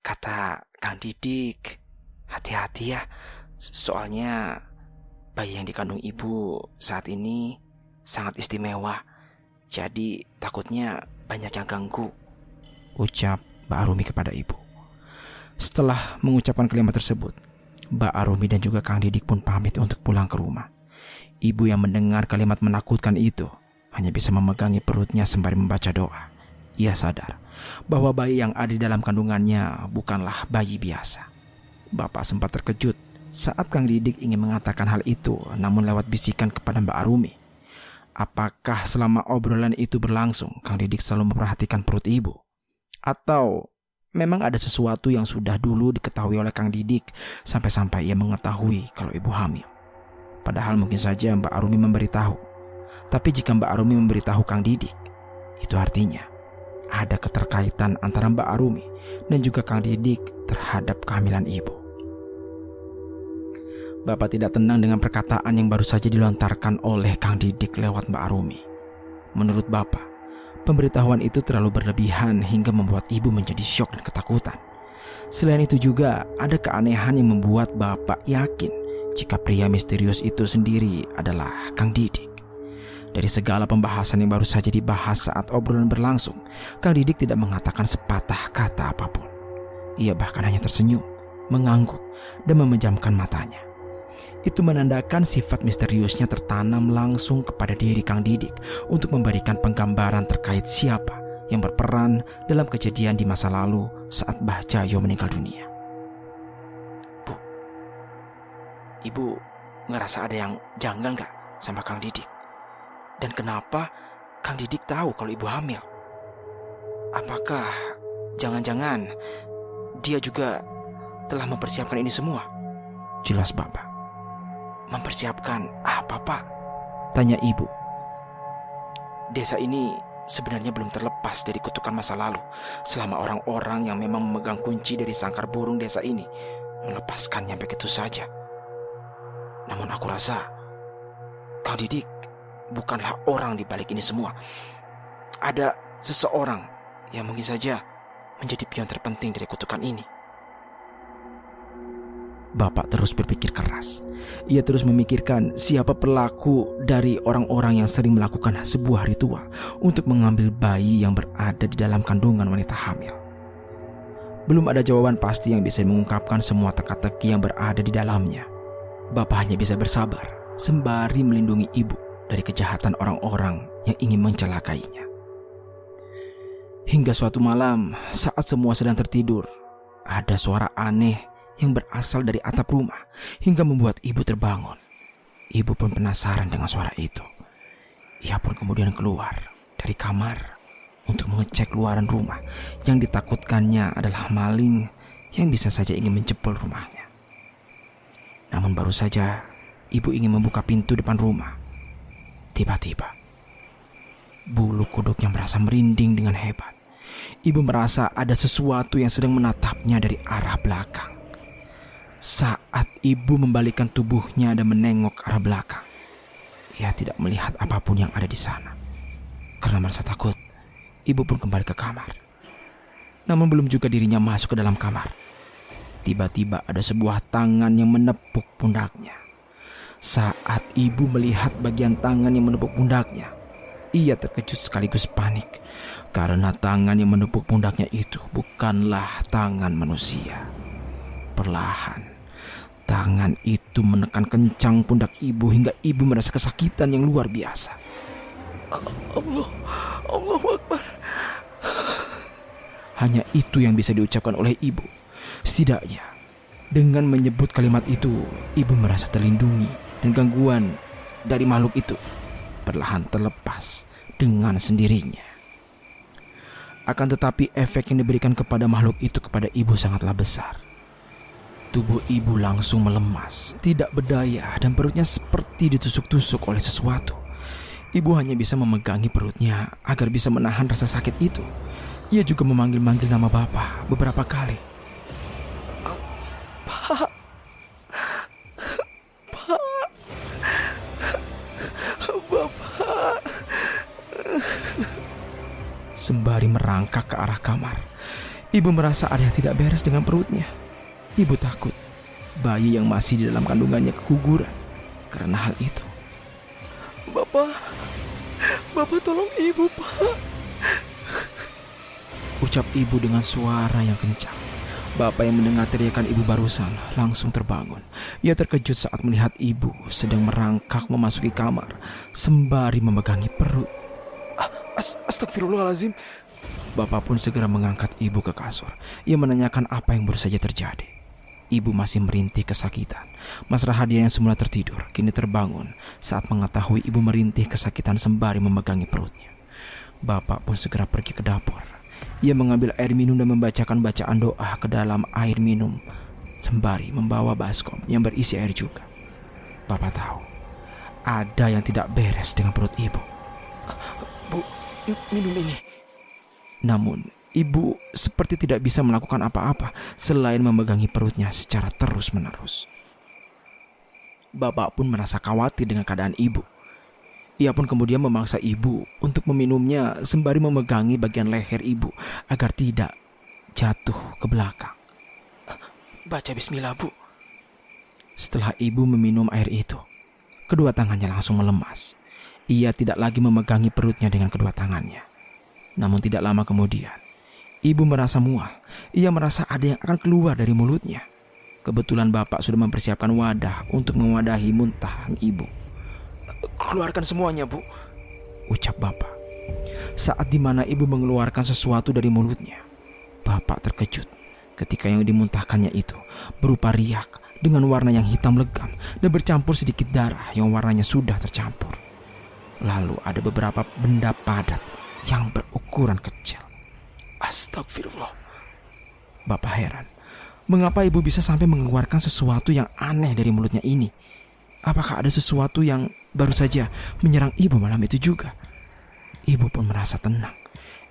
kata Kang Didik, hati-hati ya. Soalnya bayi yang dikandung ibu saat ini sangat istimewa. Jadi takutnya banyak yang ganggu. Ucap Mbak Arumi kepada ibu. Setelah mengucapkan kalimat tersebut, Mbak Arumi dan juga Kang Didik pun pamit untuk pulang ke rumah. Ibu yang mendengar kalimat menakutkan itu hanya bisa memegangi perutnya sembari membaca doa. Ia sadar bahwa bayi yang ada di dalam kandungannya bukanlah bayi biasa. Bapak sempat terkejut saat Kang Didik ingin mengatakan hal itu, namun lewat bisikan kepada Mbak Arumi. Apakah selama obrolan itu berlangsung, Kang Didik selalu memperhatikan perut ibu? Atau memang ada sesuatu yang sudah dulu diketahui oleh Kang Didik sampai-sampai ia mengetahui kalau ibu hamil? Padahal mungkin saja Mbak Arumi memberitahu. Tapi jika Mbak Arumi memberitahu Kang Didik, itu artinya ada keterkaitan antara Mbak Arumi dan juga Kang Didik terhadap kehamilan ibu. Bapak tidak tenang dengan perkataan yang baru saja dilontarkan oleh Kang Didik lewat Mbak Arumi. Menurut Bapak, pemberitahuan itu terlalu berlebihan hingga membuat ibu menjadi syok dan ketakutan. Selain itu juga ada keanehan yang membuat Bapak yakin jika pria misterius itu sendiri adalah Kang Didik. Dari segala pembahasan yang baru saja dibahas saat obrolan berlangsung, Kang Didik tidak mengatakan sepatah kata apa pun. Ia bahkan hanya tersenyum, mengangguk, dan memejamkan matanya. Itu menandakan sifat misteriusnya tertanam langsung kepada diri Kang Didik untuk memberikan penggambaran terkait siapa yang berperan dalam kejadian di masa lalu saat Mbah Jayo meninggal dunia. Bu, Ibu ngerasa ada yang janggal nggak sama Kang Didik? Dan kenapa Kang Didik tahu kalau Ibu hamil? Apakah jangan-jangan dia juga telah mempersiapkan ini semua? Jelas Bapak. Mempersiapkan apa pak? Tanya ibu. Desa ini sebenarnya belum terlepas dari kutukan masa lalu selama orang-orang yang memang memegang kunci dari sangkar burung desa ini melepaskannya begitu saja. Namun aku rasa Kang Didik bukanlah orang di balik ini semua. Ada seseorang yang mungkin saja menjadi pion terpenting dari kutukan ini. Bapak terus berpikir keras. Ia terus memikirkan siapa pelaku dari orang-orang yang sering melakukan sebuah ritual untuk mengambil bayi yang berada di dalam kandungan wanita hamil. Belum ada jawaban pasti yang bisa mengungkapkan semua teka-teki yang berada di dalamnya. Bapak hanya bisa bersabar sembari melindungi ibu dari kejahatan orang-orang yang ingin mencelakainya. Hingga suatu malam, saat semua sedang tertidur, ada suara aneh yang berasal dari atap rumah hingga membuat ibu terbangun. Ibu pun penasaran dengan suara itu. Ia pun kemudian keluar dari kamar untuk mengecek luaran rumah yang ditakutkannya adalah maling yang bisa saja ingin menjebol rumahnya. Namun baru saja ibu ingin membuka pintu depan rumah. Tiba-tiba, bulu kuduk yang merasa merinding dengan hebat. Ibu merasa ada sesuatu yang sedang menatapnya dari arah belakang. Saat ibu membalikkan tubuhnya dan menengok arah belakang, ia tidak melihat apa pun yang ada di sana. Karena merasa takut, ibu pun kembali ke kamar. Namun belum juga dirinya masuk ke dalam kamar. Tiba-tiba ada sebuah tangan yang menepuk pundaknya. Saat ibu melihat bagian tangan yang menepuk pundaknya, ia terkejut sekaligus panik karena tangan yang menepuk pundaknya itu bukanlah tangan manusia. Perlahan, Tangan itu menekan kencang pundak ibu hingga ibu merasa kesakitan yang luar biasa. Allah, Allah Akbar. Hanya itu yang bisa diucapkan oleh ibu. Setidaknya, dengan menyebut kalimat itu, ibu merasa terlindungi dan gangguan dari makhluk itu perlahan terlepas dengan sendirinya. Akan tetapi efek yang diberikan kepada makhluk itu kepada ibu sangatlah besar. Tubuh ibu langsung melemas, tidak berdaya dan perutnya seperti ditusuk-tusuk oleh sesuatu. Ibu hanya bisa memegangi perutnya agar bisa menahan rasa sakit itu. Ia juga memanggil-manggil nama Bapak beberapa kali. Pak. Pak. Bapak. Sembari merangkak ke arah kamar, ibu merasa ada yang tidak beres dengan perutnya. Ibu takut bayi yang masih di dalam kandungannya keguguran karena hal itu. Bapak. Bapak tolong ibu, Pak. Ucap ibu dengan suara yang kencang. Bapak yang mendengar teriakan ibu barusan langsung terbangun. Ia terkejut saat melihat ibu sedang merangkak memasuki kamar sembari memegangi perut. Ah, As Astagfirullahalazim. Bapak pun segera mengangkat ibu ke kasur. Ia menanyakan apa yang baru saja terjadi. Ibu masih merintih kesakitan. Mas Rahadian yang semula tertidur kini terbangun saat mengetahui ibu merintih kesakitan sembari memegangi perutnya. Bapak pun segera pergi ke dapur. Ia mengambil air minum dan membacakan bacaan doa ke dalam air minum sembari membawa baskom yang berisi air juga. Bapak tahu ada yang tidak beres dengan perut ibu. Bu, minum ini. Namun ibu seperti tidak bisa melakukan apa-apa selain memegangi perutnya secara terus-menerus. Bapak pun merasa khawatir dengan keadaan ibu. Ia pun kemudian memaksa ibu untuk meminumnya sembari memegangi bagian leher ibu agar tidak jatuh ke belakang. Baca bismillah, Bu. Setelah ibu meminum air itu, kedua tangannya langsung melemas. Ia tidak lagi memegangi perutnya dengan kedua tangannya. Namun tidak lama kemudian, ibu merasa mual. Ia merasa ada yang akan keluar dari mulutnya. Kebetulan bapak sudah mempersiapkan wadah untuk mewadahi muntah ibu. Keluarkan semuanya, Bu. Ucap bapak. Saat di mana ibu mengeluarkan sesuatu dari mulutnya, bapak terkejut ketika yang dimuntahkannya itu berupa riak dengan warna yang hitam legam dan bercampur sedikit darah yang warnanya sudah tercampur. Lalu ada beberapa benda padat yang berukuran kecil. Astagfirullah. Bapak heran, mengapa ibu bisa sampai mengeluarkan sesuatu yang aneh dari mulutnya ini? Apakah ada sesuatu yang baru saja menyerang ibu malam itu juga? Ibu pun merasa tenang.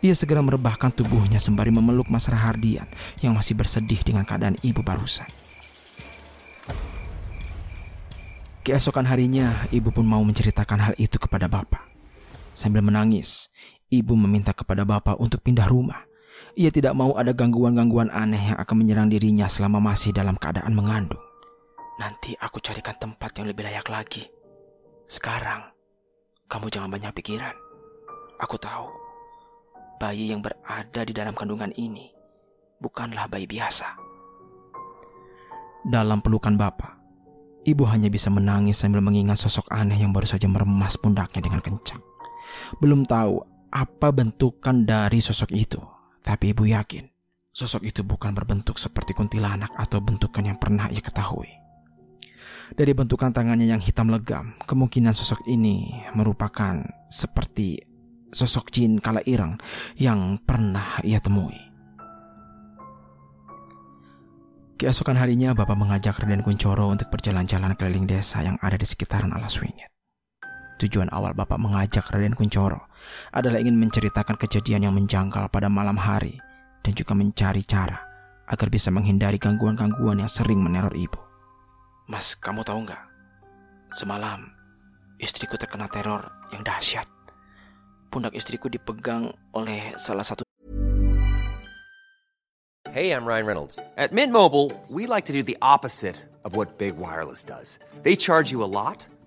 Ia segera merebahkan tubuhnya sembari memeluk Mas Rahardian yang masih bersedih dengan keadaan ibu barusan. Keesokan harinya, ibu pun mau menceritakan hal itu kepada bapak. Sambil menangis, ibu meminta kepada bapak untuk pindah rumah. Ia tidak mau ada gangguan-gangguan aneh yang akan menyerang dirinya selama masih dalam keadaan mengandung. Nanti aku carikan tempat yang lebih layak lagi. Sekarang, kamu jangan banyak pikiran. Aku tahu, bayi yang berada di dalam kandungan ini bukanlah bayi biasa. Dalam pelukan bapak, ibu hanya bisa menangis sambil mengingat sosok aneh yang baru saja meremas pundaknya dengan kencang. Belum tahu apa bentukan dari sosok itu, tapi ibu yakin sosok itu bukan berbentuk seperti kuntilanak atau bentukan yang pernah ia ketahui. Dari bentukan tangannya yang hitam legam, kemungkinan sosok ini merupakan seperti sosok jin kala ireng yang pernah ia temui. Keesokan harinya, Bapak mengajak Raden Kuncoro untuk berjalan-jalan keliling desa yang ada di sekitaran Alas Wingit. Tujuan awal Bapak mengajak Raden Kuncoro adalah ingin menceritakan kejadian yang menjangkal pada malam hari dan juga mencari cara agar bisa menghindari gangguan-gangguan yang sering meneror ibu. Mas, kamu tahu nggak? Semalam, istriku terkena teror yang dahsyat. Pundak istriku dipegang oleh salah satu Hey, I'm Ryan Reynolds. At Mint Mobile, we like to do the opposite of what Big Wireless does. They charge you a lot,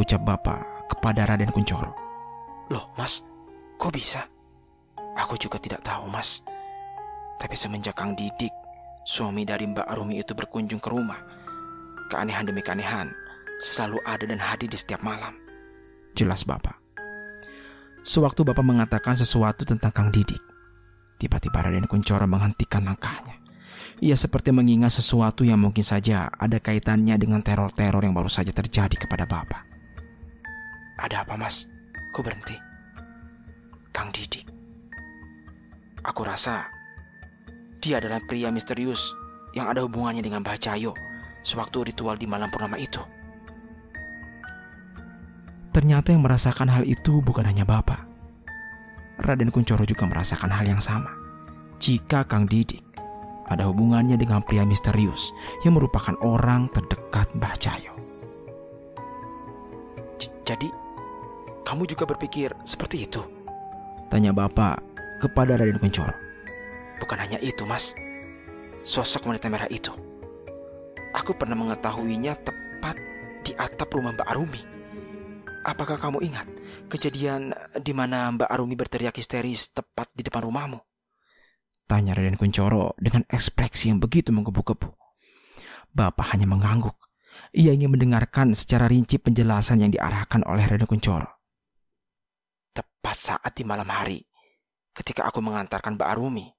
Ucap bapak kepada Raden Kuncoro. Loh, Mas, kok bisa? Aku juga tidak tahu, Mas. Tapi semenjak Kang Didik, suami dari Mbak Arumi itu berkunjung ke rumah, keanehan demi keanehan selalu ada dan hadir di setiap malam. Jelas bapak. Sewaktu bapak mengatakan sesuatu tentang Kang Didik, tiba-tiba Raden Kuncoro menghentikan langkahnya. Ia seperti mengingat sesuatu yang mungkin saja ada kaitannya dengan teror-teror yang baru saja terjadi kepada bapak. Ada apa, Mas? Kok berhenti? Kang Didik. Aku rasa dia adalah pria misterius yang ada hubungannya dengan Mbah Cayo sewaktu ritual di malam purnama itu. Ternyata yang merasakan hal itu bukan hanya bapak. Raden Kuncoro juga merasakan hal yang sama. Jika Kang Didik ada hubungannya dengan pria misterius yang merupakan orang terdekat Mbah Cayo. J- Jadi, kamu juga berpikir seperti itu? Tanya bapak kepada Raden Kuncoro. Bukan hanya itu, Mas. Sosok wanita merah itu. Aku pernah mengetahuinya tepat di atap rumah Mbak Arumi. Apakah kamu ingat kejadian di mana Mbak Arumi berteriak histeris tepat di depan rumahmu? Tanya Raden Kuncoro dengan ekspresi yang begitu menggebu-gebu. Bapak hanya mengangguk. Ia ingin mendengarkan secara rinci penjelasan yang diarahkan oleh Raden Kuncoro. Tepat saat di malam hari, ketika aku mengantarkan Mbak Arumi,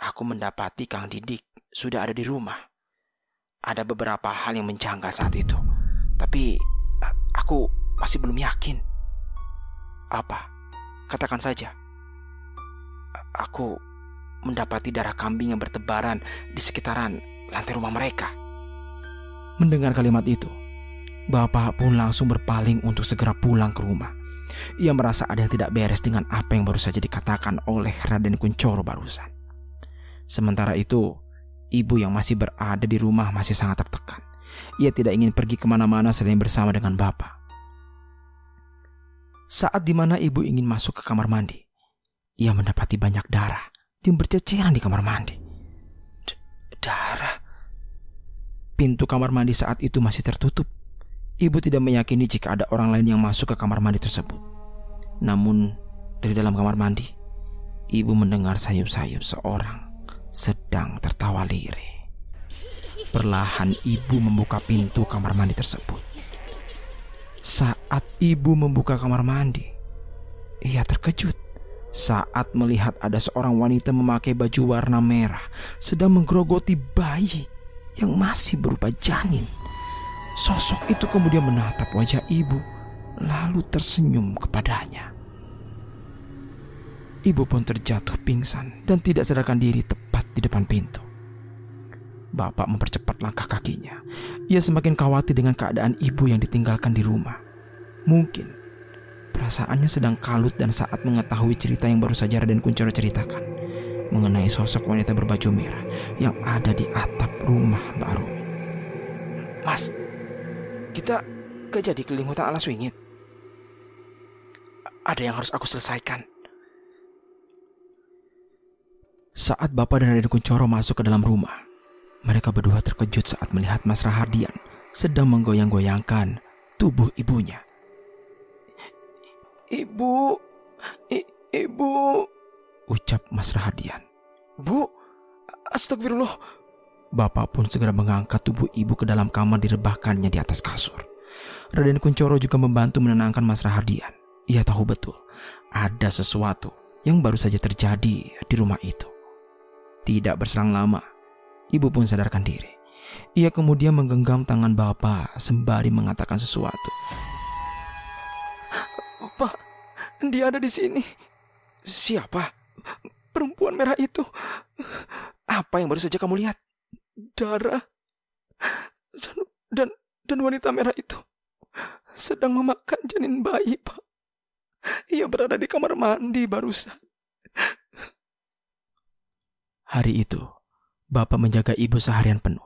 aku mendapati Kang Didik sudah ada di rumah. Ada beberapa hal yang menjanggal saat itu, tapi eh, aku masih belum yakin. Apa? Katakan saja. Aku mendapati darah kambing yang bertebaran di sekitaran lantai rumah mereka. Mendengar kalimat itu, Bapak pun langsung berpaling untuk segera pulang ke rumah. Ia merasa ada yang tidak beres dengan apa yang baru saja dikatakan oleh Raden Kuncoro barusan. Sementara itu, ibu yang masih berada di rumah masih sangat tertekan. Ia tidak ingin pergi ke mana-mana selain bersama dengan bapak. Saat di mana ibu ingin masuk ke kamar mandi, ia mendapati banyak darah yang berceceran di kamar mandi. D- darah? Pintu kamar mandi saat itu masih tertutup. Ibu tidak meyakini jika ada orang lain yang masuk ke kamar mandi tersebut. Namun, dari dalam kamar mandi, ibu mendengar sayup-sayup seorang sedang tertawa lirih. Perlahan ibu membuka pintu kamar mandi tersebut. Saat ibu membuka kamar mandi, ia terkejut saat melihat ada seorang wanita memakai baju warna merah sedang menggerogoti bayi yang masih berupa janin. Sosok itu kemudian menatap wajah ibu, lalu tersenyum kepadanya. Ibu pun terjatuh pingsan dan tidak sadarkan diri tepat di depan pintu. Bapak mempercepat langkah kakinya. Ia semakin khawatir dengan keadaan ibu yang ditinggalkan di rumah. Mungkin perasaannya sedang kalut dan saat mengetahui cerita yang baru saja Raden Kuncoro ceritakan mengenai sosok wanita berbaju merah yang ada di atap rumah Mbak Arumi. Mas, kita gak jadi keliling hutan alas wingit. Ada yang harus aku selesaikan. Saat Bapak dan Raden Kuncoro masuk ke dalam rumah, mereka berdua terkejut saat melihat Mas Rahardian sedang menggoyang-goyangkan tubuh ibunya. Ibu, I- ibu, Ucap Mas Rahardian. bu, astagfirullah. Bapak pun segera mengangkat tubuh ibu ke dalam kamar direbahkannya di atas kasur. Raden Kuncoro juga membantu menenangkan Mas Rahardian. Ia tahu betul ada sesuatu yang baru saja terjadi di rumah itu. Tidak berselang lama, ibu pun sadarkan diri. Ia kemudian menggenggam tangan bapak sembari mengatakan sesuatu. Pak, dia ada di sini. Siapa? Perempuan merah itu. Apa yang baru saja kamu lihat? Darah. Dan dan dan wanita merah itu. sedang memakan janin bayi, Pak. Ia berada di kamar mandi barusan. Hari itu, Bapak menjaga ibu seharian penuh.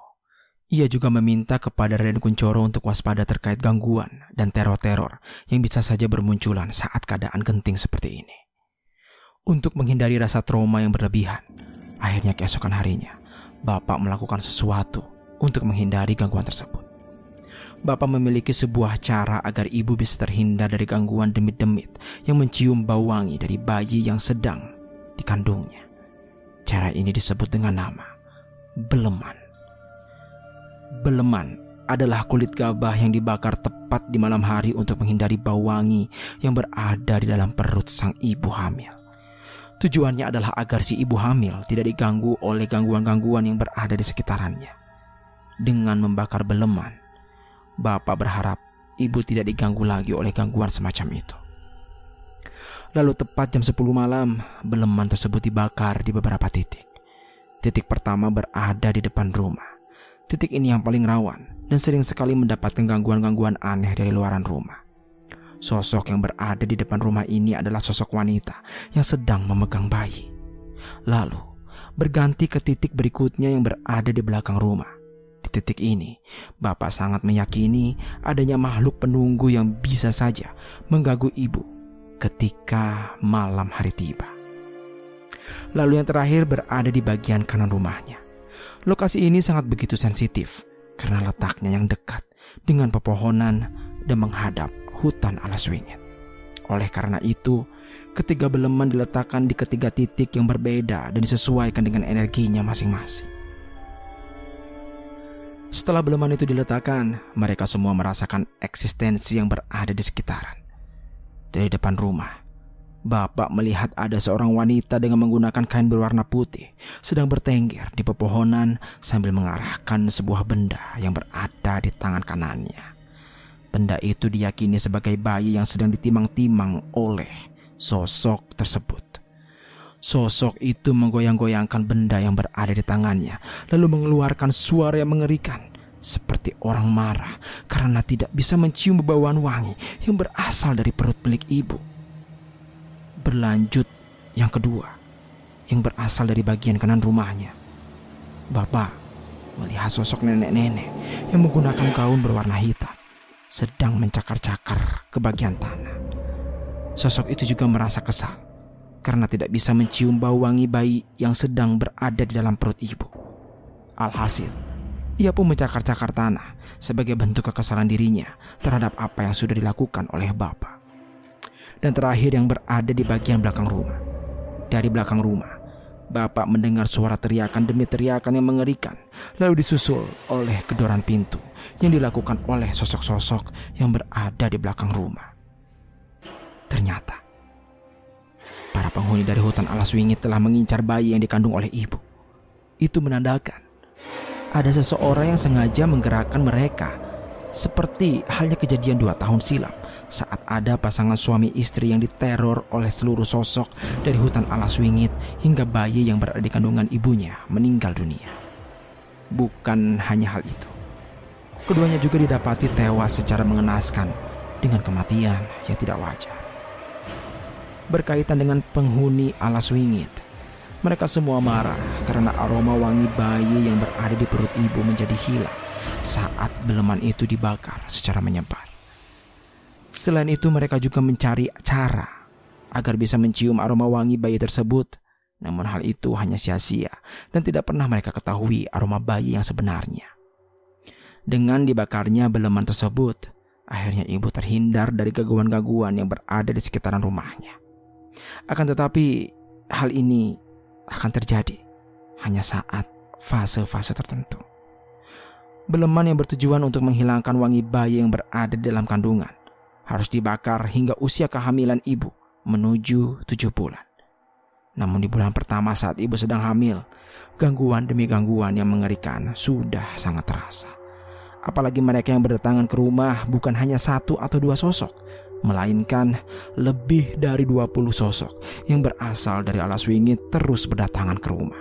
Ia juga meminta kepada Raden Kuncoro untuk waspada terkait gangguan dan teror-teror yang bisa saja bermunculan saat keadaan genting seperti ini. Untuk menghindari rasa trauma yang berlebihan, akhirnya keesokan harinya, Bapak melakukan sesuatu untuk menghindari gangguan tersebut. Bapak memiliki sebuah cara agar ibu bisa terhindar dari gangguan demit-demit yang mencium bau wangi dari bayi yang sedang dikandungnya. Cara ini disebut dengan nama beleman. Beleman adalah kulit gabah yang dibakar tepat di malam hari untuk menghindari bau wangi yang berada di dalam perut sang ibu hamil. Tujuannya adalah agar si ibu hamil tidak diganggu oleh gangguan-gangguan yang berada di sekitarannya. Dengan membakar beleman, Bapak berharap ibu tidak diganggu lagi oleh gangguan semacam itu. Lalu tepat jam 10 malam, beleman tersebut dibakar di beberapa titik. Titik pertama berada di depan rumah. Titik ini yang paling rawan dan sering sekali mendapatkan gangguan-gangguan aneh dari luaran rumah. Sosok yang berada di depan rumah ini adalah sosok wanita yang sedang memegang bayi. Lalu, berganti ke titik berikutnya yang berada di belakang rumah. Di titik ini, Bapak sangat meyakini adanya makhluk penunggu yang bisa saja mengganggu ibu ketika malam hari tiba. Lalu yang terakhir berada di bagian kanan rumahnya. Lokasi ini sangat begitu sensitif karena letaknya yang dekat dengan pepohonan dan menghadap hutan alas wingit. Oleh karena itu, ketiga beleman diletakkan di ketiga titik yang berbeda dan disesuaikan dengan energinya masing-masing. Setelah beleman itu diletakkan, mereka semua merasakan eksistensi yang berada di sekitaran. Dari depan rumah, Bapak melihat ada seorang wanita dengan menggunakan kain berwarna putih sedang bertengger di pepohonan sambil mengarahkan sebuah benda yang berada di tangan kanannya. Benda itu diyakini sebagai bayi yang sedang ditimang-timang oleh sosok tersebut. Sosok itu menggoyang-goyangkan benda yang berada di tangannya, lalu mengeluarkan suara yang mengerikan, seperti orang marah karena tidak bisa mencium bauan wangi yang berasal dari perut milik ibu berlanjut yang kedua yang berasal dari bagian kanan rumahnya. Bapak melihat sosok nenek-nenek yang menggunakan gaun berwarna hitam sedang mencakar-cakar ke bagian tanah. Sosok itu juga merasa kesal karena tidak bisa mencium bau wangi bayi yang sedang berada di dalam perut ibu. Alhasil, ia pun mencakar-cakar tanah sebagai bentuk kekesalan dirinya terhadap apa yang sudah dilakukan oleh bapak dan terakhir yang berada di bagian belakang rumah. Dari belakang rumah, Bapak mendengar suara teriakan demi teriakan yang mengerikan, lalu disusul oleh kedoran pintu yang dilakukan oleh sosok-sosok yang berada di belakang rumah. Ternyata, para penghuni dari hutan alas wingit telah mengincar bayi yang dikandung oleh ibu. Itu menandakan ada seseorang yang sengaja menggerakkan mereka, seperti halnya kejadian dua tahun silam saat ada pasangan suami istri yang diteror oleh seluruh sosok dari hutan alas wingit hingga bayi yang berada di kandungan ibunya meninggal dunia. Bukan hanya hal itu. Keduanya juga didapati tewas secara mengenaskan dengan kematian yang tidak wajar. Berkaitan dengan penghuni alas wingit, mereka semua marah karena aroma wangi bayi yang berada di perut ibu menjadi hilang saat beleman itu dibakar secara menyebar. Selain itu mereka juga mencari cara agar bisa mencium aroma wangi bayi tersebut. Namun hal itu hanya sia-sia dan tidak pernah mereka ketahui aroma bayi yang sebenarnya. Dengan dibakarnya beleman tersebut, akhirnya ibu terhindar dari gangguan-gangguan yang berada di sekitaran rumahnya. Akan tetapi, hal ini akan terjadi hanya saat fase-fase tertentu. Beleman yang bertujuan untuk menghilangkan wangi bayi yang berada di dalam kandungan harus dibakar hingga usia kehamilan ibu menuju tujuh bulan. Namun di bulan pertama saat ibu sedang hamil, gangguan demi gangguan yang mengerikan sudah sangat terasa. Apalagi mereka yang berdatangan ke rumah bukan hanya satu atau dua sosok, melainkan lebih dari 20 sosok yang berasal dari alas wingit terus berdatangan ke rumah.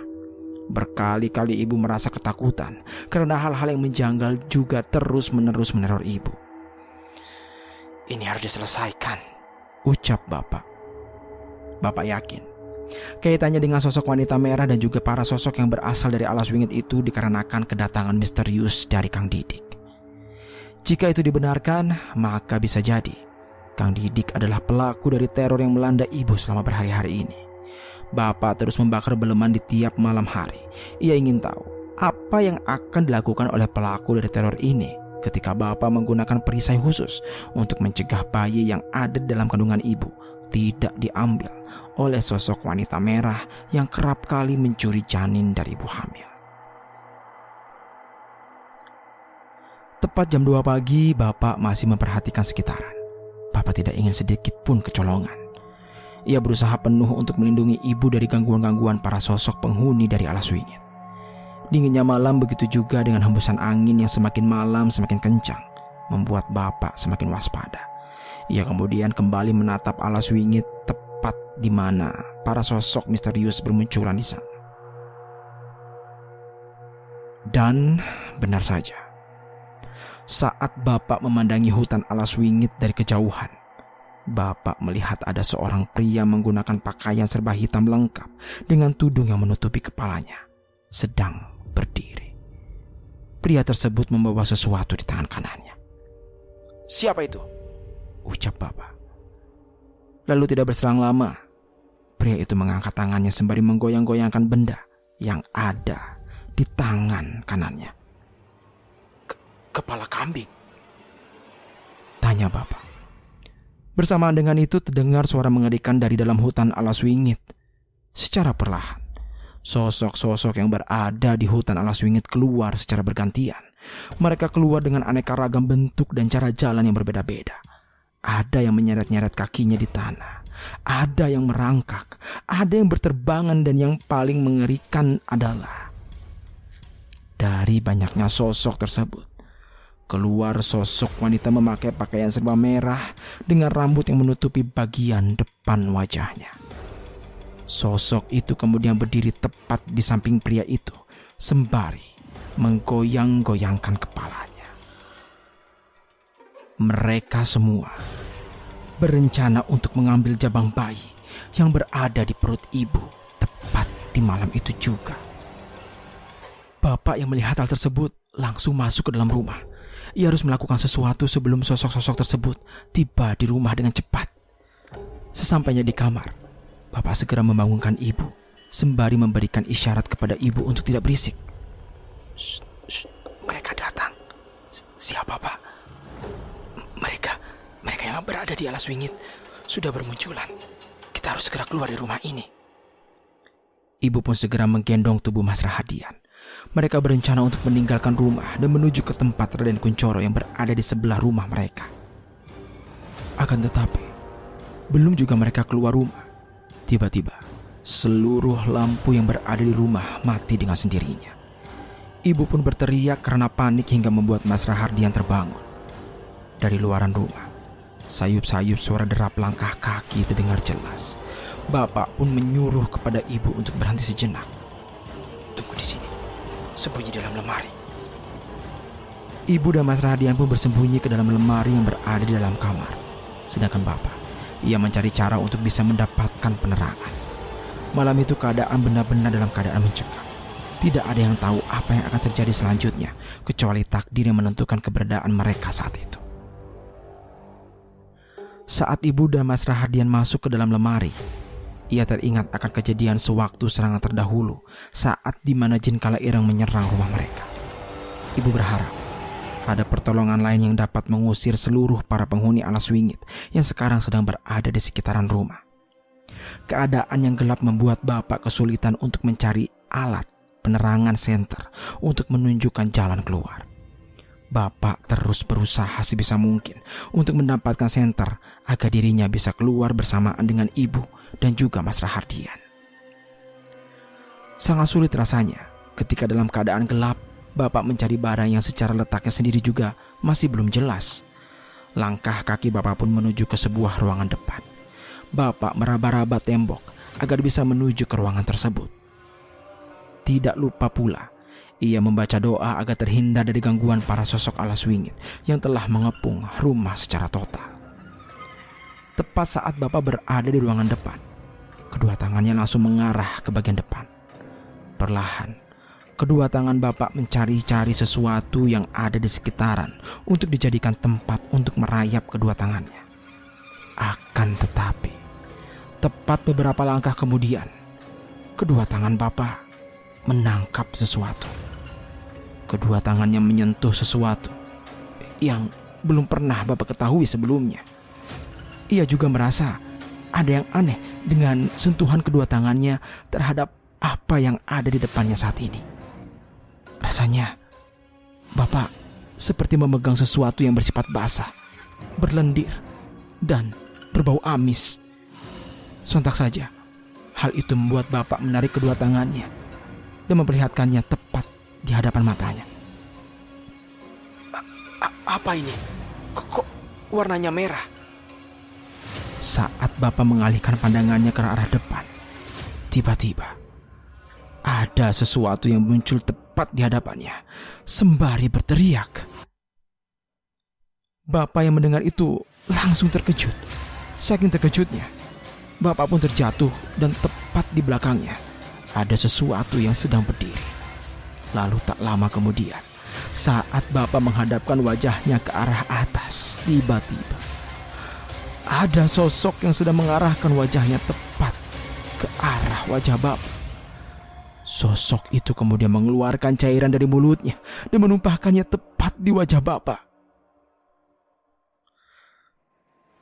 Berkali-kali ibu merasa ketakutan karena hal-hal yang menjanggal juga terus-menerus meneror ibu. Ini harus diselesaikan. Ucap bapak. Bapak yakin Kaitannya dengan sosok wanita merah dan juga para sosok yang berasal dari alas wingit itu dikarenakan kedatangan misterius dari Kang Didik. Jika itu dibenarkan, maka bisa jadi Kang Didik adalah pelaku dari teror yang melanda ibu selama berhari-hari ini. Bapak terus membakar beleman di tiap malam hari. Ia ingin tahu apa yang akan dilakukan oleh pelaku dari teror ini ketika Bapak menggunakan perisai khusus untuk mencegah bayi yang ada dalam kandungan ibu tidak diambil oleh sosok wanita merah yang kerap kali mencuri janin dari ibu hamil. Tepat jam 2 pagi, Bapak masih memperhatikan sekitaran. Bapak tidak ingin sedikit pun kecolongan. Ia berusaha penuh untuk melindungi ibu dari gangguan-gangguan para sosok penghuni dari alas wingit. Dinginnya malam begitu juga dengan hembusan angin yang semakin malam semakin kencang, membuat Bapak semakin waspada. Ia kemudian kembali menatap alas wingit tepat di mana para sosok misterius bermunculan di sana. Dan benar saja, saat Bapak memandangi hutan alas wingit dari kejauhan, Bapak melihat ada seorang pria menggunakan pakaian serba hitam lengkap dengan tudung yang menutupi kepalanya, sedang berdiri. Pria tersebut membawa sesuatu di tangan kanannya. Siapa itu? Ucap Bapak. Lalu tidak berselang lama, pria itu mengangkat tangannya sembari menggoyang-goyangkan benda yang ada di tangan kanannya. Kepala kambing. Tanya Bapak. Bersamaan dengan itu terdengar suara mengerikan dari dalam hutan alas wingit. Secara perlahan, sosok-sosok yang berada di hutan alas wingit keluar secara bergantian. Mereka keluar dengan aneka ragam bentuk dan cara jalan yang berbeda-beda. Ada yang menyeret-nyeret kakinya di tanah. Ada yang merangkak, ada yang berterbangan dan yang paling mengerikan adalah dari banyaknya sosok tersebut Keluar sosok wanita memakai pakaian serba merah dengan rambut yang menutupi bagian depan wajahnya. Sosok itu kemudian berdiri tepat di samping pria itu, sembari menggoyang-goyangkan kepalanya. Mereka semua berencana untuk mengambil jabang bayi yang berada di perut ibu tepat di malam itu juga. Bapak yang melihat hal tersebut langsung masuk ke dalam rumah ia harus melakukan sesuatu sebelum sosok-sosok tersebut tiba di rumah dengan cepat. Sesampainya di kamar, Bapak segera membangunkan ibu sembari memberikan isyarat kepada ibu untuk tidak berisik. Shh, shh, mereka datang. S siapa, Pak? mereka, mereka yang berada di alas wingit sudah bermunculan. Kita harus segera keluar dari rumah ini. Ibu pun segera menggendong tubuh Mas Rahadian mereka berencana untuk meninggalkan rumah dan menuju ke tempat Raden Kuncoro yang berada di sebelah rumah mereka. Akan tetapi, belum juga mereka keluar rumah. Tiba-tiba, seluruh lampu yang berada di rumah mati dengan sendirinya. Ibu pun berteriak karena panik hingga membuat Mas Rahardian terbangun. Dari luaran rumah, sayup-sayup suara derap langkah kaki terdengar jelas. Bapak pun menyuruh kepada ibu untuk berhenti sejenak. Tunggu di sini sembunyi dalam lemari. Ibu dan Mas Radian pun bersembunyi ke dalam lemari yang berada di dalam kamar. Sedangkan Bapak, ia mencari cara untuk bisa mendapatkan penerangan. Malam itu keadaan benar-benar dalam keadaan mencekam. Tidak ada yang tahu apa yang akan terjadi selanjutnya, kecuali takdir yang menentukan keberadaan mereka saat itu. Saat ibu dan Mas Rahadian masuk ke dalam lemari, ia teringat akan kejadian sewaktu serangan terdahulu saat di mana jin kala irang menyerang rumah mereka. Ibu berharap ada pertolongan lain yang dapat mengusir seluruh para penghuni alas wingit yang sekarang sedang berada di sekitaran rumah. Keadaan yang gelap membuat bapak kesulitan untuk mencari alat penerangan senter untuk menunjukkan jalan keluar. Bapak terus berusaha sebisa mungkin untuk mendapatkan senter agar dirinya bisa keluar bersamaan dengan ibu dan juga Mas Rahardian. Sangat sulit rasanya ketika dalam keadaan gelap Bapak mencari barang yang secara letaknya sendiri juga masih belum jelas. Langkah kaki Bapak pun menuju ke sebuah ruangan depan. Bapak meraba-raba tembok agar bisa menuju ke ruangan tersebut. Tidak lupa pula, ia membaca doa agar terhindar dari gangguan para sosok alas wingit yang telah mengepung rumah secara total. Tepat saat Bapak berada di ruangan depan, kedua tangannya langsung mengarah ke bagian depan. Perlahan, kedua tangan Bapak mencari-cari sesuatu yang ada di sekitaran untuk dijadikan tempat untuk merayap kedua tangannya. Akan tetapi, tepat beberapa langkah kemudian, kedua tangan Bapak menangkap sesuatu. Kedua tangannya menyentuh sesuatu yang belum pernah Bapak ketahui sebelumnya. Ia juga merasa ada yang aneh dengan sentuhan kedua tangannya terhadap apa yang ada di depannya saat ini. Rasanya Bapak seperti memegang sesuatu yang bersifat basah, berlendir, dan berbau amis. Sontak saja, hal itu membuat Bapak menarik kedua tangannya dan memperlihatkannya tepat di hadapan matanya. A- apa ini? Kok, kok warnanya merah? Saat Bapak mengalihkan pandangannya ke arah depan, tiba-tiba ada sesuatu yang muncul tepat di hadapannya, sembari berteriak. Bapak yang mendengar itu langsung terkejut. Saking terkejutnya, Bapak pun terjatuh dan tepat di belakangnya ada sesuatu yang sedang berdiri. Lalu tak lama kemudian, saat Bapak menghadapkan wajahnya ke arah atas, tiba-tiba ada sosok yang sedang mengarahkan wajahnya tepat ke arah wajah Bapak. Sosok itu kemudian mengeluarkan cairan dari mulutnya dan menumpahkannya tepat di wajah Bapak.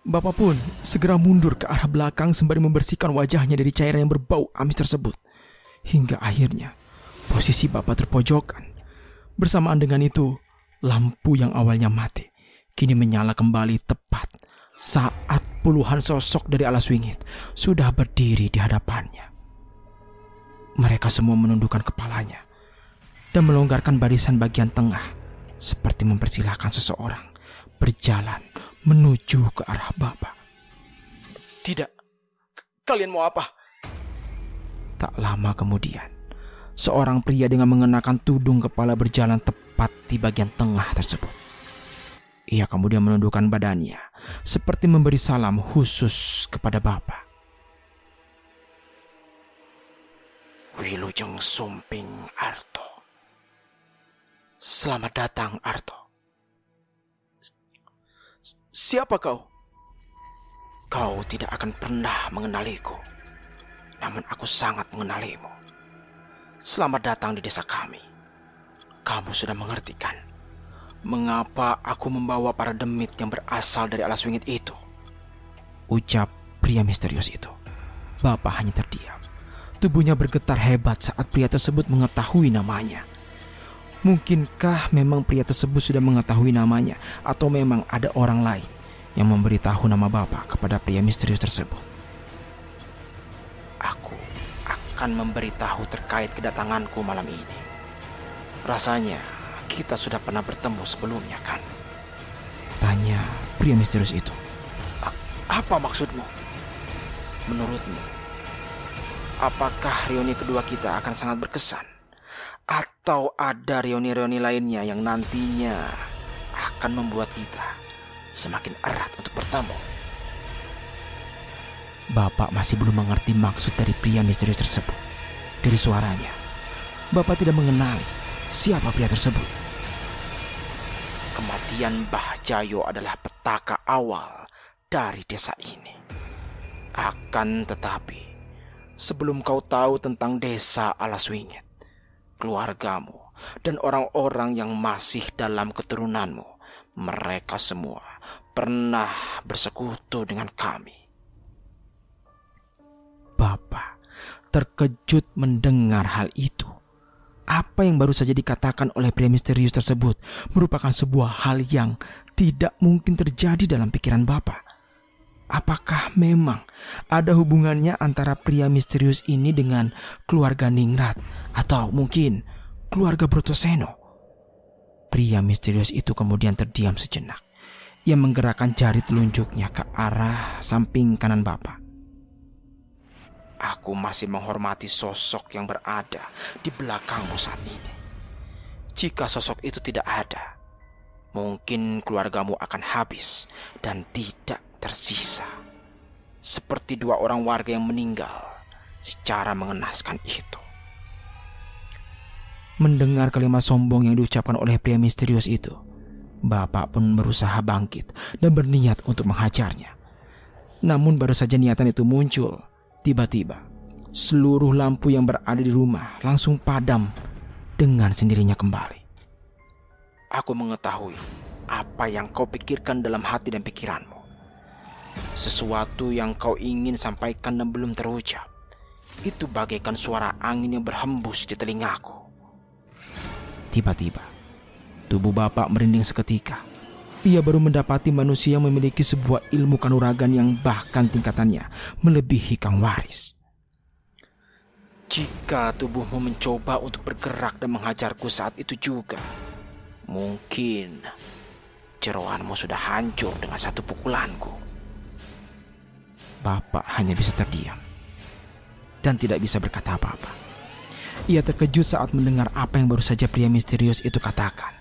Bapak pun segera mundur ke arah belakang sembari membersihkan wajahnya dari cairan yang berbau amis tersebut. Hingga akhirnya posisi Bapak terpojokan. Bersamaan dengan itu, lampu yang awalnya mati kini menyala kembali tepat saat puluhan sosok dari alas wingit sudah berdiri di hadapannya. Mereka semua menundukkan kepalanya dan melonggarkan barisan bagian tengah seperti mempersilahkan seseorang berjalan menuju ke arah Bapak. Tidak. K- kalian mau apa? Tak lama kemudian, seorang pria dengan mengenakan tudung kepala berjalan tepat di bagian tengah tersebut. Ia kemudian menundukkan badannya seperti memberi salam khusus kepada Bapak. Wilujeng Sumping Arto. Selamat datang, Arto. Siapa kau? Kau tidak akan pernah mengenaliku. Namun aku sangat mengenalimu. Selamat datang di desa kami. Kamu sudah mengerti kan? Mengapa aku membawa para demit yang berasal dari alas wingit itu? Ucap pria misterius itu. Bapak hanya terdiam. Tubuhnya bergetar hebat saat pria tersebut mengetahui namanya. Mungkinkah memang pria tersebut sudah mengetahui namanya atau memang ada orang lain yang memberitahu nama Bapak kepada pria misterius tersebut? Aku akan memberitahu terkait kedatanganku malam ini. Rasanya kita sudah pernah bertemu sebelumnya kan? Tanya pria misterius itu. Apa maksudmu? Menurutmu, apakah reuni kedua kita akan sangat berkesan? Atau ada reuni-reuni lainnya yang nantinya akan membuat kita semakin erat untuk bertemu? Bapak masih belum mengerti maksud dari pria misterius tersebut. Dari suaranya, Bapak tidak mengenali siapa pria tersebut. Kematian Bah Jayo adalah petaka awal dari desa ini. Akan tetapi, sebelum kau tahu tentang desa Alaswingit, keluargamu, dan orang-orang yang masih dalam keturunanmu, mereka semua pernah bersekutu dengan kami. Bapak terkejut mendengar hal itu. Apa yang baru saja dikatakan oleh pria misterius tersebut merupakan sebuah hal yang tidak mungkin terjadi dalam pikiran Bapak. Apakah memang ada hubungannya antara pria misterius ini dengan keluarga Ningrat atau mungkin keluarga Brotoseno? Pria misterius itu kemudian terdiam sejenak. Ia menggerakkan jari telunjuknya ke arah samping kanan Bapak. Aku masih menghormati sosok yang berada di belakangmu saat ini. Jika sosok itu tidak ada, mungkin keluargamu akan habis dan tidak tersisa. seperti dua orang warga yang meninggal secara mengenaskan itu. Mendengar kalimat sombong yang diucapkan oleh pria misterius itu, Bapak pun berusaha bangkit dan berniat untuk menghajarnya. Namun baru saja niatan itu muncul, tiba-tiba seluruh lampu yang berada di rumah langsung padam dengan sendirinya kembali. Aku mengetahui apa yang kau pikirkan dalam hati dan pikiranmu. Sesuatu yang kau ingin sampaikan dan belum terucap. Itu bagaikan suara angin yang berhembus di telingaku. Tiba-tiba, tubuh bapak merinding seketika ia baru mendapati manusia yang memiliki sebuah ilmu kanuragan yang bahkan tingkatannya melebihi Kang Waris. Jika tubuhmu mencoba untuk bergerak dan menghajarku saat itu juga, mungkin jeroanmu sudah hancur dengan satu pukulanku. Bapak hanya bisa terdiam dan tidak bisa berkata apa-apa. Ia terkejut saat mendengar apa yang baru saja pria misterius itu katakan.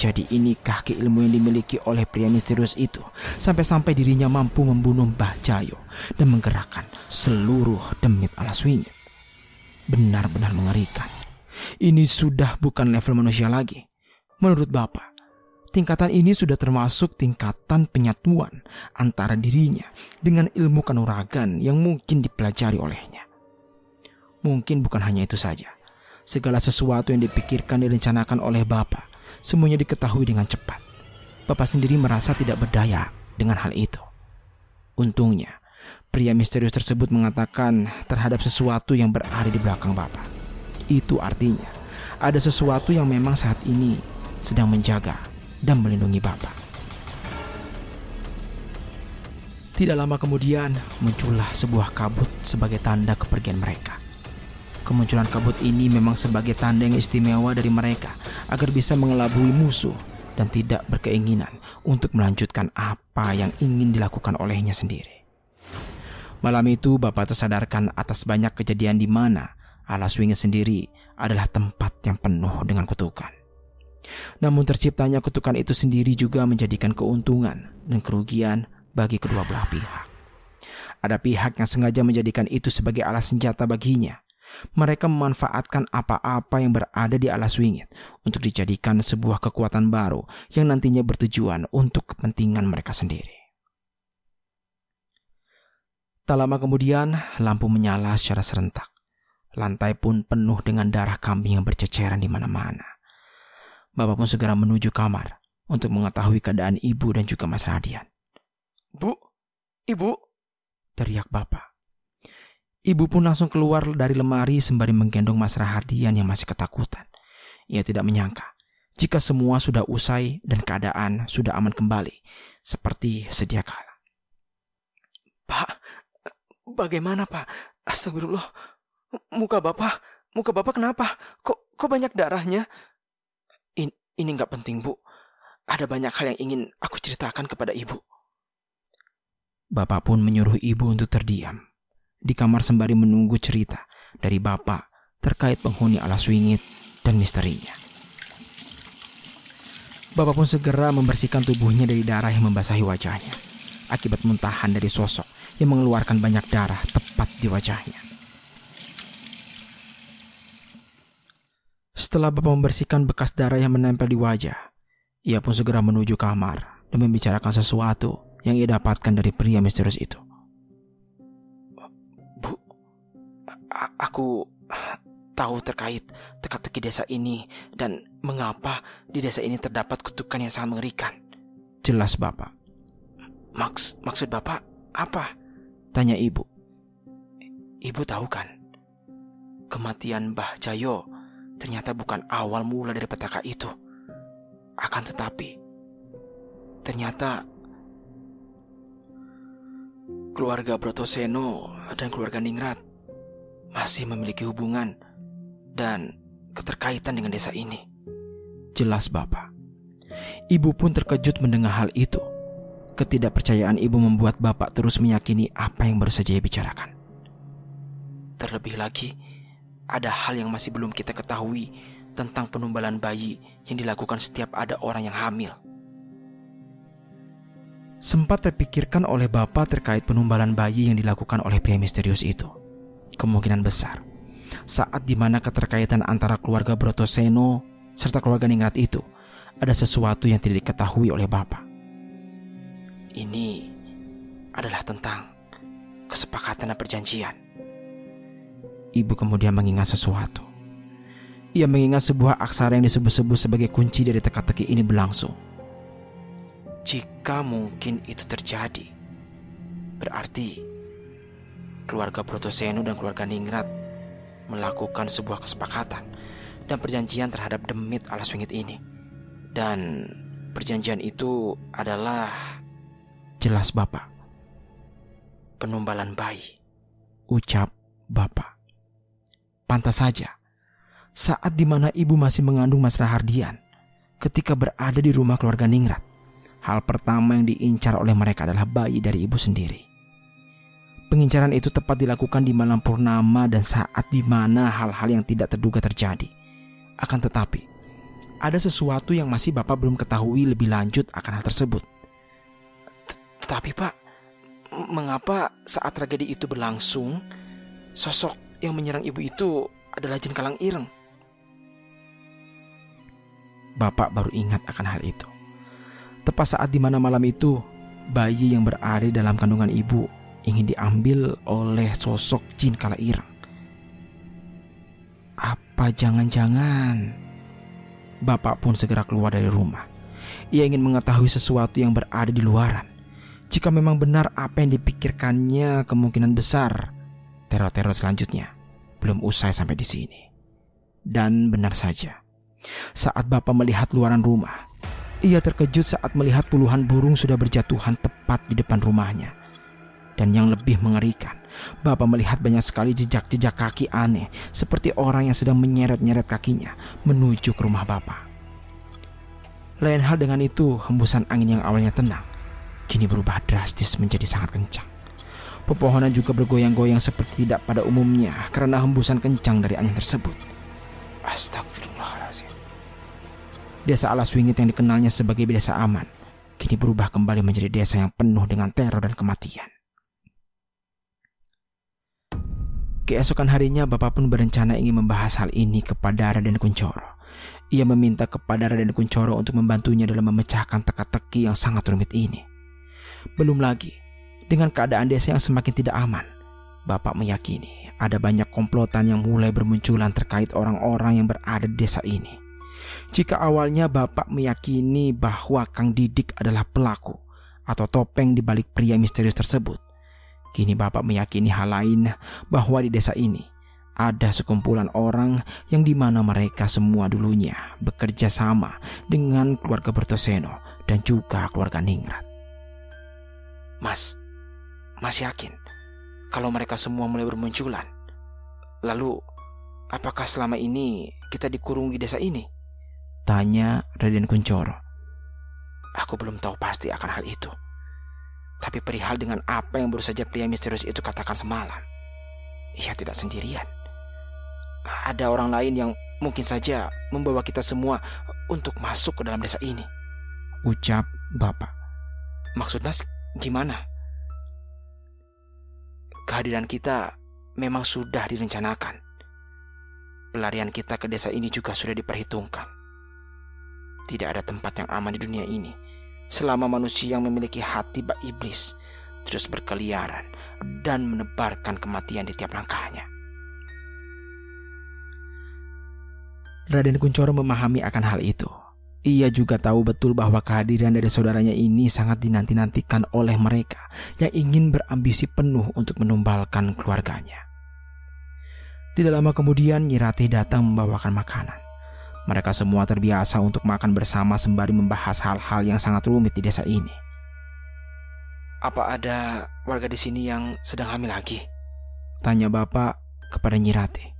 Jadi inikah keilmu yang dimiliki oleh pria misterius itu sampai-sampai dirinya mampu membunuh Mbah Jayo dan menggerakkan seluruh demit alas wingit. Benar-benar mengerikan. Ini sudah bukan level manusia lagi. Menurut Bapak, tingkatan ini sudah termasuk tingkatan penyatuan antara dirinya dengan ilmu kanuragan yang mungkin dipelajari olehnya. Mungkin bukan hanya itu saja. Segala sesuatu yang dipikirkan dan direncanakan oleh Bapak semuanya diketahui dengan cepat. Bapak sendiri merasa tidak berdaya dengan hal itu. Untungnya, pria misterius tersebut mengatakan terhadap sesuatu yang berada di belakang Bapak. Itu artinya, ada sesuatu yang memang saat ini sedang menjaga dan melindungi Bapak. Tidak lama kemudian, muncullah sebuah kabut sebagai tanda kepergian mereka. Kemunculan kabut ini memang sebagai tanda yang istimewa dari mereka agar bisa mengelabui musuh dan tidak berkeinginan untuk melanjutkan apa yang ingin dilakukan olehnya sendiri. Malam itu Bapak tersadarkan atas banyak kejadian di mana alas wingi sendiri adalah tempat yang penuh dengan kutukan. Namun terciptanya kutukan itu sendiri juga menjadikan keuntungan dan kerugian bagi kedua belah pihak. Ada pihak yang sengaja menjadikan itu sebagai alas senjata baginya, mereka memanfaatkan apa-apa yang berada di alas wingit untuk dijadikan sebuah kekuatan baru yang nantinya bertujuan untuk kepentingan mereka sendiri. Tak lama kemudian, lampu menyala secara serentak. Lantai pun penuh dengan darah kambing yang berceceran di mana-mana. Bapak pun segera menuju kamar untuk mengetahui keadaan ibu dan juga Mas Radian. Bu, ibu, teriak bapak. Ibu pun langsung keluar dari lemari sembari menggendong Mas Rahardian yang masih ketakutan. Ia tidak menyangka jika semua sudah usai dan keadaan sudah aman kembali seperti sedia kala. Pak, bagaimana Pak? Astagfirullah. Muka Bapak, muka Bapak kenapa? Kok kok banyak darahnya? In, ini nggak penting, Bu. Ada banyak hal yang ingin aku ceritakan kepada Ibu. Bapak pun menyuruh ibu untuk terdiam di kamar sembari menunggu cerita dari bapak terkait penghuni alas wingit dan misterinya. Bapak pun segera membersihkan tubuhnya dari darah yang membasahi wajahnya akibat muntahan dari sosok yang mengeluarkan banyak darah tepat di wajahnya. Setelah Bapak membersihkan bekas darah yang menempel di wajah, ia pun segera menuju kamar dan membicarakan sesuatu yang ia dapatkan dari pria misterius itu. aku tahu terkait teka-teki desa ini dan mengapa di desa ini terdapat kutukan yang sangat mengerikan. Jelas Bapak. Maks maksud Bapak apa? Tanya ibu. Ibu tahu kan? Kematian Mbah Jayo ternyata bukan awal mula dari petaka itu. Akan tetapi, ternyata keluarga Brotoseno dan keluarga Ningrat masih memiliki hubungan dan keterkaitan dengan desa ini. Jelas Bapak. Ibu pun terkejut mendengar hal itu. Ketidakpercayaan ibu membuat Bapak terus meyakini apa yang baru saja ia bicarakan. Terlebih lagi, ada hal yang masih belum kita ketahui tentang penumbalan bayi yang dilakukan setiap ada orang yang hamil. Sempat terpikirkan oleh bapak terkait penumbalan bayi yang dilakukan oleh pria misterius itu. Kemungkinan besar, saat di mana keterkaitan antara keluarga Brotoseno serta keluarga Ningrat itu ada sesuatu yang tidak diketahui oleh bapak. Ini adalah tentang kesepakatan dan perjanjian. Ibu kemudian mengingat sesuatu. Ia mengingat sebuah aksara yang disebut-sebut sebagai kunci dari teka-teki ini berlangsung. Jika mungkin itu terjadi, berarti keluarga Brotoseno dan keluarga Ningrat melakukan sebuah kesepakatan dan perjanjian terhadap demit alas wingit ini. Dan perjanjian itu adalah jelas Bapak. Penumbalan bayi. Ucap Bapak. Pantas saja, saat di mana ibu masih mengandung Mas Rahardian, ketika berada di rumah keluarga Ningrat, hal pertama yang diincar oleh mereka adalah bayi dari ibu sendiri. Pengincaran itu tepat dilakukan di malam purnama dan saat di mana hal-hal yang tidak terduga terjadi. Akan tetapi, ada sesuatu yang masih Bapak belum ketahui lebih lanjut akan hal tersebut. Tetapi Pak, mengapa saat tragedi itu berlangsung, sosok yang menyerang ibu itu adalah Jin Kalang Ireng? Bapak baru ingat akan hal itu. Tepat saat di mana malam itu, bayi yang berada dalam kandungan ibu ingin diambil oleh sosok jin kala irang. Apa jangan-jangan Bapak pun segera keluar dari rumah. Ia ingin mengetahui sesuatu yang berada di luaran. Jika memang benar apa yang dipikirkannya, kemungkinan besar teror-teror selanjutnya belum usai sampai di sini. Dan benar saja, saat Bapak melihat luaran rumah, ia terkejut saat melihat puluhan burung sudah berjatuhan tepat di depan rumahnya. Dan yang lebih mengerikan, Bapak melihat banyak sekali jejak-jejak kaki aneh seperti orang yang sedang menyeret-nyeret kakinya menuju ke rumah Bapak. Lain hal dengan itu, hembusan angin yang awalnya tenang kini berubah drastis menjadi sangat kencang. Pepohonan juga bergoyang-goyang seperti tidak pada umumnya karena hembusan kencang dari angin tersebut. Astagfirullahaladzim. Desa Alas Wingit yang dikenalnya sebagai desa aman, kini berubah kembali menjadi desa yang penuh dengan teror dan kematian. Keesokan harinya Bapak pun berencana ingin membahas hal ini kepada Raden Kuncoro. Ia meminta kepada Raden Kuncoro untuk membantunya dalam memecahkan teka-teki yang sangat rumit ini. Belum lagi, dengan keadaan desa yang semakin tidak aman, Bapak meyakini ada banyak komplotan yang mulai bermunculan terkait orang-orang yang berada di desa ini. Jika awalnya Bapak meyakini bahwa Kang Didik adalah pelaku atau topeng di balik pria misterius tersebut, Kini Bapak meyakini hal lain bahwa di desa ini ada sekumpulan orang yang di mana mereka semua dulunya bekerja sama dengan keluarga Bertoseno dan juga keluarga Ningrat. Mas, Mas yakin kalau mereka semua mulai bermunculan? Lalu, apakah selama ini kita dikurung di desa ini? Tanya Raden Kuncoro. Aku belum tahu pasti akan hal itu. Tapi perihal dengan apa yang baru saja pria misterius itu katakan semalam, ia tidak sendirian. Ada orang lain yang mungkin saja membawa kita semua untuk masuk ke dalam desa ini. Ucap Bapak. Maksud Mas gimana? Kehadiran kita memang sudah direncanakan. Pelarian kita ke desa ini juga sudah diperhitungkan. Tidak ada tempat yang aman di dunia ini selama manusia yang memiliki hati bak iblis terus berkeliaran dan menebarkan kematian di tiap langkahnya. Raden Kuncoro memahami akan hal itu. Ia juga tahu betul bahwa kehadiran dari saudaranya ini sangat dinanti-nantikan oleh mereka yang ingin berambisi penuh untuk menumbalkan keluarganya. Tidak lama kemudian Nyirati datang membawakan makanan. Mereka semua terbiasa untuk makan bersama sembari membahas hal-hal yang sangat rumit di desa ini. Apa ada warga di sini yang sedang hamil lagi? Tanya bapak kepada Nyirate.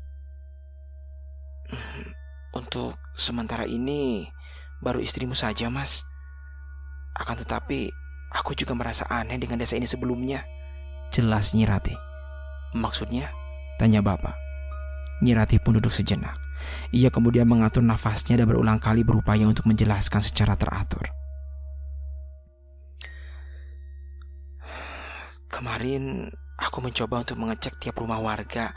Hmm, untuk sementara ini baru istrimu saja, Mas. Akan tetapi aku juga merasa aneh dengan desa ini sebelumnya. Jelas Nyirate. Maksudnya? Tanya bapak. Nyirati pun duduk sejenak. Ia kemudian mengatur nafasnya dan berulang kali berupaya untuk menjelaskan secara teratur. Kemarin aku mencoba untuk mengecek tiap rumah warga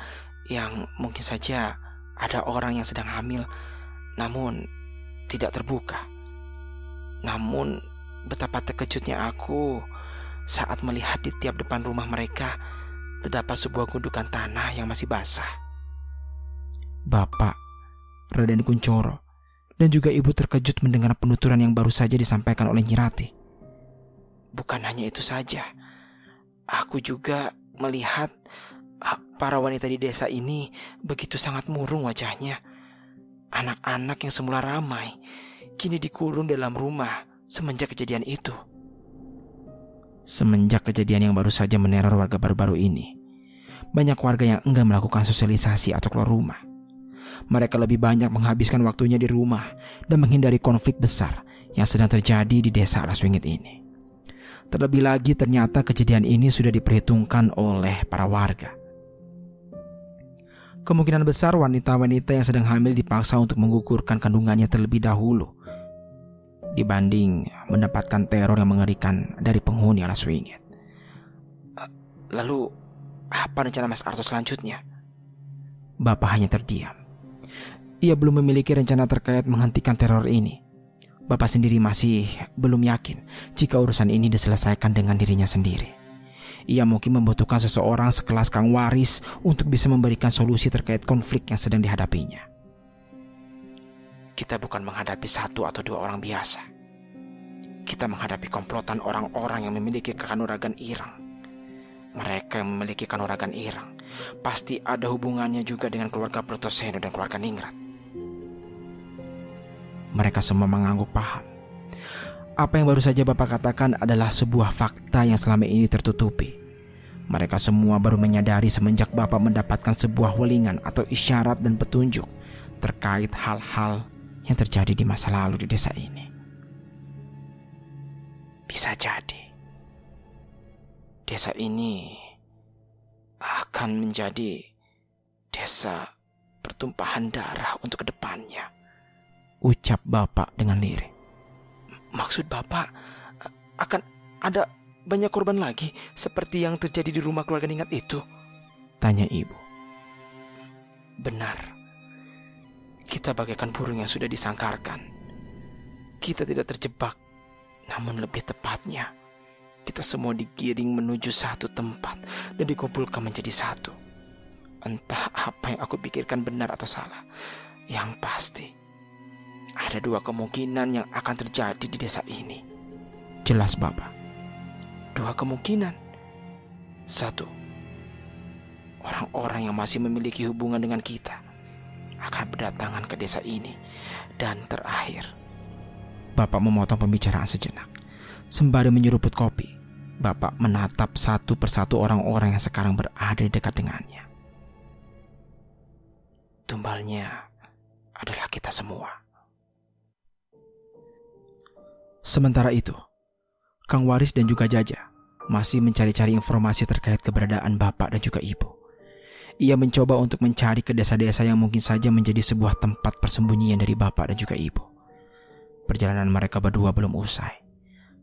yang mungkin saja ada orang yang sedang hamil, namun tidak terbuka. Namun betapa terkejutnya aku saat melihat di tiap depan rumah mereka terdapat sebuah gundukan tanah yang masih basah. Bapak, Raden Kuncoro, dan juga ibu terkejut mendengar penuturan yang baru saja disampaikan oleh Nyirati. Bukan hanya itu saja, aku juga melihat ah, para wanita di desa ini begitu sangat murung wajahnya. Anak-anak yang semula ramai kini dikurung dalam rumah semenjak kejadian itu. Semenjak kejadian yang baru saja meneror warga baru-baru ini, banyak warga yang enggan melakukan sosialisasi atau keluar rumah. Mereka lebih banyak menghabiskan waktunya di rumah dan menghindari konflik besar yang sedang terjadi di desa Alaswingit ini. Terlebih lagi ternyata kejadian ini sudah diperhitungkan oleh para warga. Kemungkinan besar wanita-wanita yang sedang hamil dipaksa untuk menggugurkan kandungannya terlebih dahulu dibanding mendapatkan teror yang mengerikan dari penghuni alas wingit. Eh, lalu, apa rencana Mas Arto selanjutnya? Bapak hanya terdiam. Ia belum memiliki rencana terkait menghentikan teror ini. Bapak sendiri masih belum yakin jika urusan ini diselesaikan dengan dirinya sendiri. Ia mungkin membutuhkan seseorang sekelas Kang Waris untuk bisa memberikan solusi terkait konflik yang sedang dihadapinya. Kita bukan menghadapi satu atau dua orang biasa. Kita menghadapi komplotan orang-orang yang memiliki kekanuragan irang. Mereka yang memiliki kanuragan irang pasti ada hubungannya juga dengan keluarga Protoseno dan keluarga Ningrat. Mereka semua mengangguk paham. Apa yang baru saja Bapak katakan adalah sebuah fakta yang selama ini tertutupi. Mereka semua baru menyadari semenjak Bapak mendapatkan sebuah welingan atau isyarat dan petunjuk terkait hal-hal yang terjadi di masa lalu di desa ini. Bisa jadi desa ini akan menjadi desa pertumpahan darah untuk ke depannya. Ucap Bapak dengan lirih. Maksud Bapak akan ada banyak korban lagi seperti yang terjadi di rumah keluarga Ningat itu? Tanya ibu. Benar. Kita bagaikan burung yang sudah disangkarkan. Kita tidak terjebak, namun lebih tepatnya, kita semua digiring menuju satu tempat dan dikumpulkan menjadi satu. Entah apa yang aku pikirkan benar atau salah. Yang pasti, ada dua kemungkinan yang akan terjadi di desa ini. Jelas, Bapak. Dua kemungkinan. Satu, orang-orang yang masih memiliki hubungan dengan kita akan berdatangan ke desa ini. Dan terakhir, Bapak memotong pembicaraan sejenak. Sembari menyeruput kopi, Bapak menatap satu persatu orang-orang yang sekarang berada dekat dengannya. Tumbalnya adalah kita semua. Sementara itu, Kang Waris dan juga Jaja masih mencari-cari informasi terkait keberadaan Bapak dan juga Ibu. Ia mencoba untuk mencari ke desa-desa yang mungkin saja menjadi sebuah tempat persembunyian dari bapak dan juga ibu. Perjalanan mereka berdua belum usai.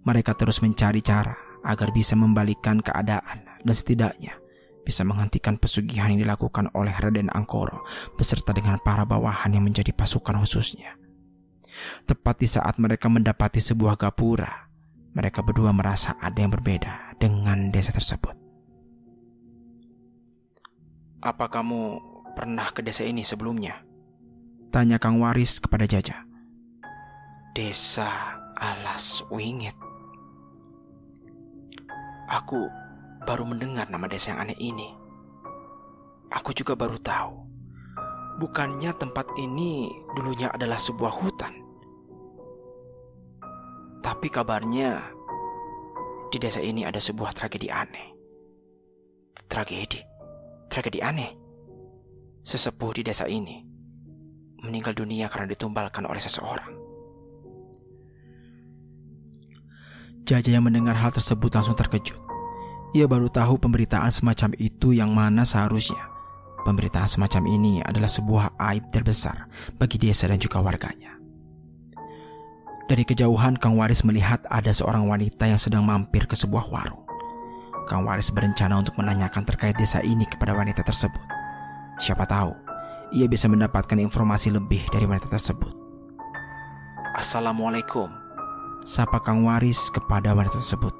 Mereka terus mencari cara agar bisa membalikkan keadaan dan setidaknya bisa menghentikan pesugihan yang dilakukan oleh Raden Angkoro beserta dengan para bawahan yang menjadi pasukan khususnya. Tepat di saat mereka mendapati sebuah gapura, mereka berdua merasa ada yang berbeda dengan desa tersebut. Apa kamu pernah ke desa ini sebelumnya? Tanya Kang Waris kepada Jaja. Desa Alas Wingit. Aku baru mendengar nama desa yang aneh ini. Aku juga baru tahu. Bukannya tempat ini dulunya adalah sebuah hutan. Tapi kabarnya di desa ini ada sebuah tragedi aneh. Tragedi tragedi aneh. Sesepuh di desa ini meninggal dunia karena ditumbalkan oleh seseorang. Jaja yang mendengar hal tersebut langsung terkejut. Ia baru tahu pemberitaan semacam itu yang mana seharusnya. Pemberitaan semacam ini adalah sebuah aib terbesar bagi desa dan juga warganya. Dari kejauhan Kang Waris melihat ada seorang wanita yang sedang mampir ke sebuah warung. Kang Waris berencana untuk menanyakan terkait desa ini kepada wanita tersebut. Siapa tahu, ia bisa mendapatkan informasi lebih dari wanita tersebut. Assalamualaikum. Sapa Kang Waris kepada wanita tersebut.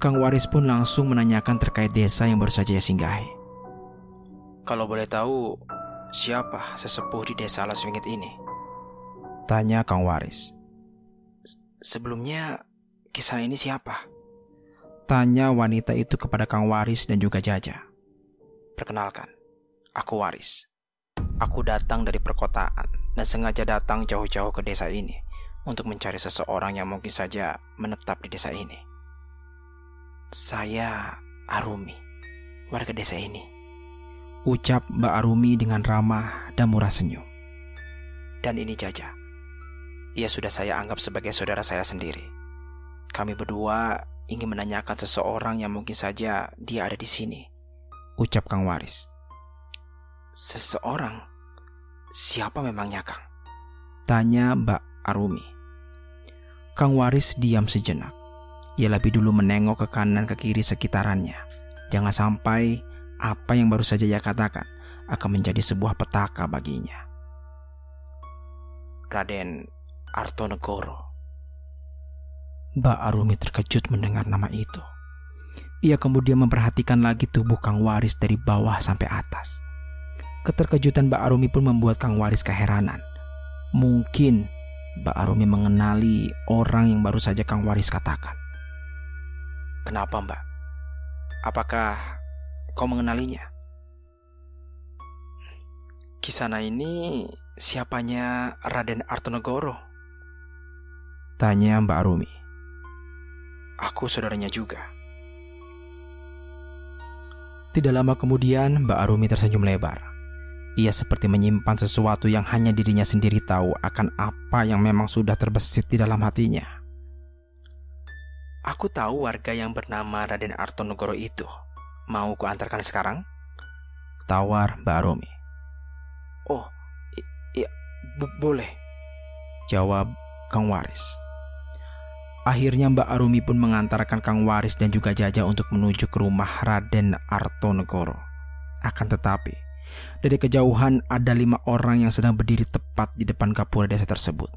Kang Waris pun langsung menanyakan terkait desa yang baru saja ia singgahi. Kalau boleh tahu, siapa sesepuh di desa Laswingit ini? Tanya Kang Waris. Sebelumnya, kisah ini siapa? Tanya wanita itu kepada Kang Waris dan juga Jaja. Perkenalkan, aku Waris. Aku datang dari perkotaan dan sengaja datang jauh-jauh ke desa ini untuk mencari seseorang yang mungkin saja menetap di desa ini. Saya Arumi, warga desa ini. Ucap Mbak Arumi dengan ramah dan murah senyum. Dan ini Jaja. Ia sudah saya anggap sebagai saudara saya sendiri. Kami berdua ingin menanyakan seseorang yang mungkin saja dia ada di sini. Ucap Kang Waris. Seseorang? Siapa memangnya, Kang? Tanya Mbak Arumi. Kang Waris diam sejenak. Ia lebih dulu menengok ke kanan ke kiri sekitarannya. Jangan sampai apa yang baru saja ia katakan akan menjadi sebuah petaka baginya. Raden Artonegoro. Mbak Arumi terkejut mendengar nama itu. Ia kemudian memperhatikan lagi tubuh Kang Waris dari bawah sampai atas. Keterkejutan Mbak Arumi pun membuat Kang Waris keheranan. Mungkin Mbak Arumi mengenali orang yang baru saja Kang Waris katakan. Kenapa mbak? Apakah kau mengenalinya? Kisana ini siapanya Raden Artonegoro? Tanya Mbak Arumi. Aku saudaranya juga. Tidak lama kemudian Mbak Arumi tersenyum lebar. Ia seperti menyimpan sesuatu yang hanya dirinya sendiri tahu akan apa yang memang sudah terbesit di dalam hatinya. Aku tahu warga yang bernama Raden Artonegoro itu. Mau kuantarkan sekarang? Tawar Mbak Arumi. Oh, iya, boleh. Jawab Kang Waris. Akhirnya Mbak Arumi pun mengantarkan Kang Waris dan juga Jaja untuk menuju ke rumah Raden Artonegoro. Akan tetapi, dari kejauhan ada lima orang yang sedang berdiri tepat di depan kapura desa tersebut.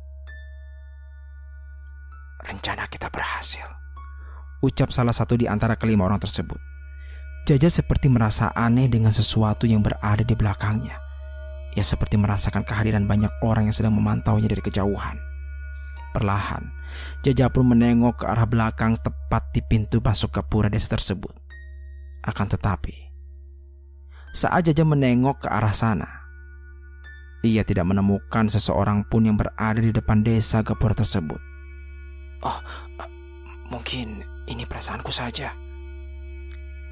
Rencana kita berhasil. Ucap salah satu di antara kelima orang tersebut. Jaja seperti merasa aneh dengan sesuatu yang berada di belakangnya. Ia seperti merasakan kehadiran banyak orang yang sedang memantaunya dari kejauhan. Perlahan, Jaja pun menengok ke arah belakang tepat di pintu masuk ke pura desa tersebut. Akan tetapi, saat Jaja menengok ke arah sana, ia tidak menemukan seseorang pun yang berada di depan desa Gapura tersebut. Oh, mungkin ini perasaanku saja.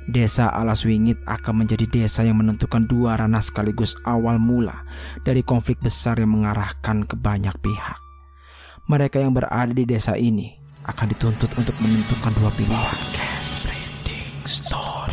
Desa Alaswingit akan menjadi desa yang menentukan dua ranah sekaligus awal mula dari konflik besar yang mengarahkan ke banyak pihak mereka yang berada di desa ini akan dituntut untuk menentukan dua pilihan. Podcast Branding Story.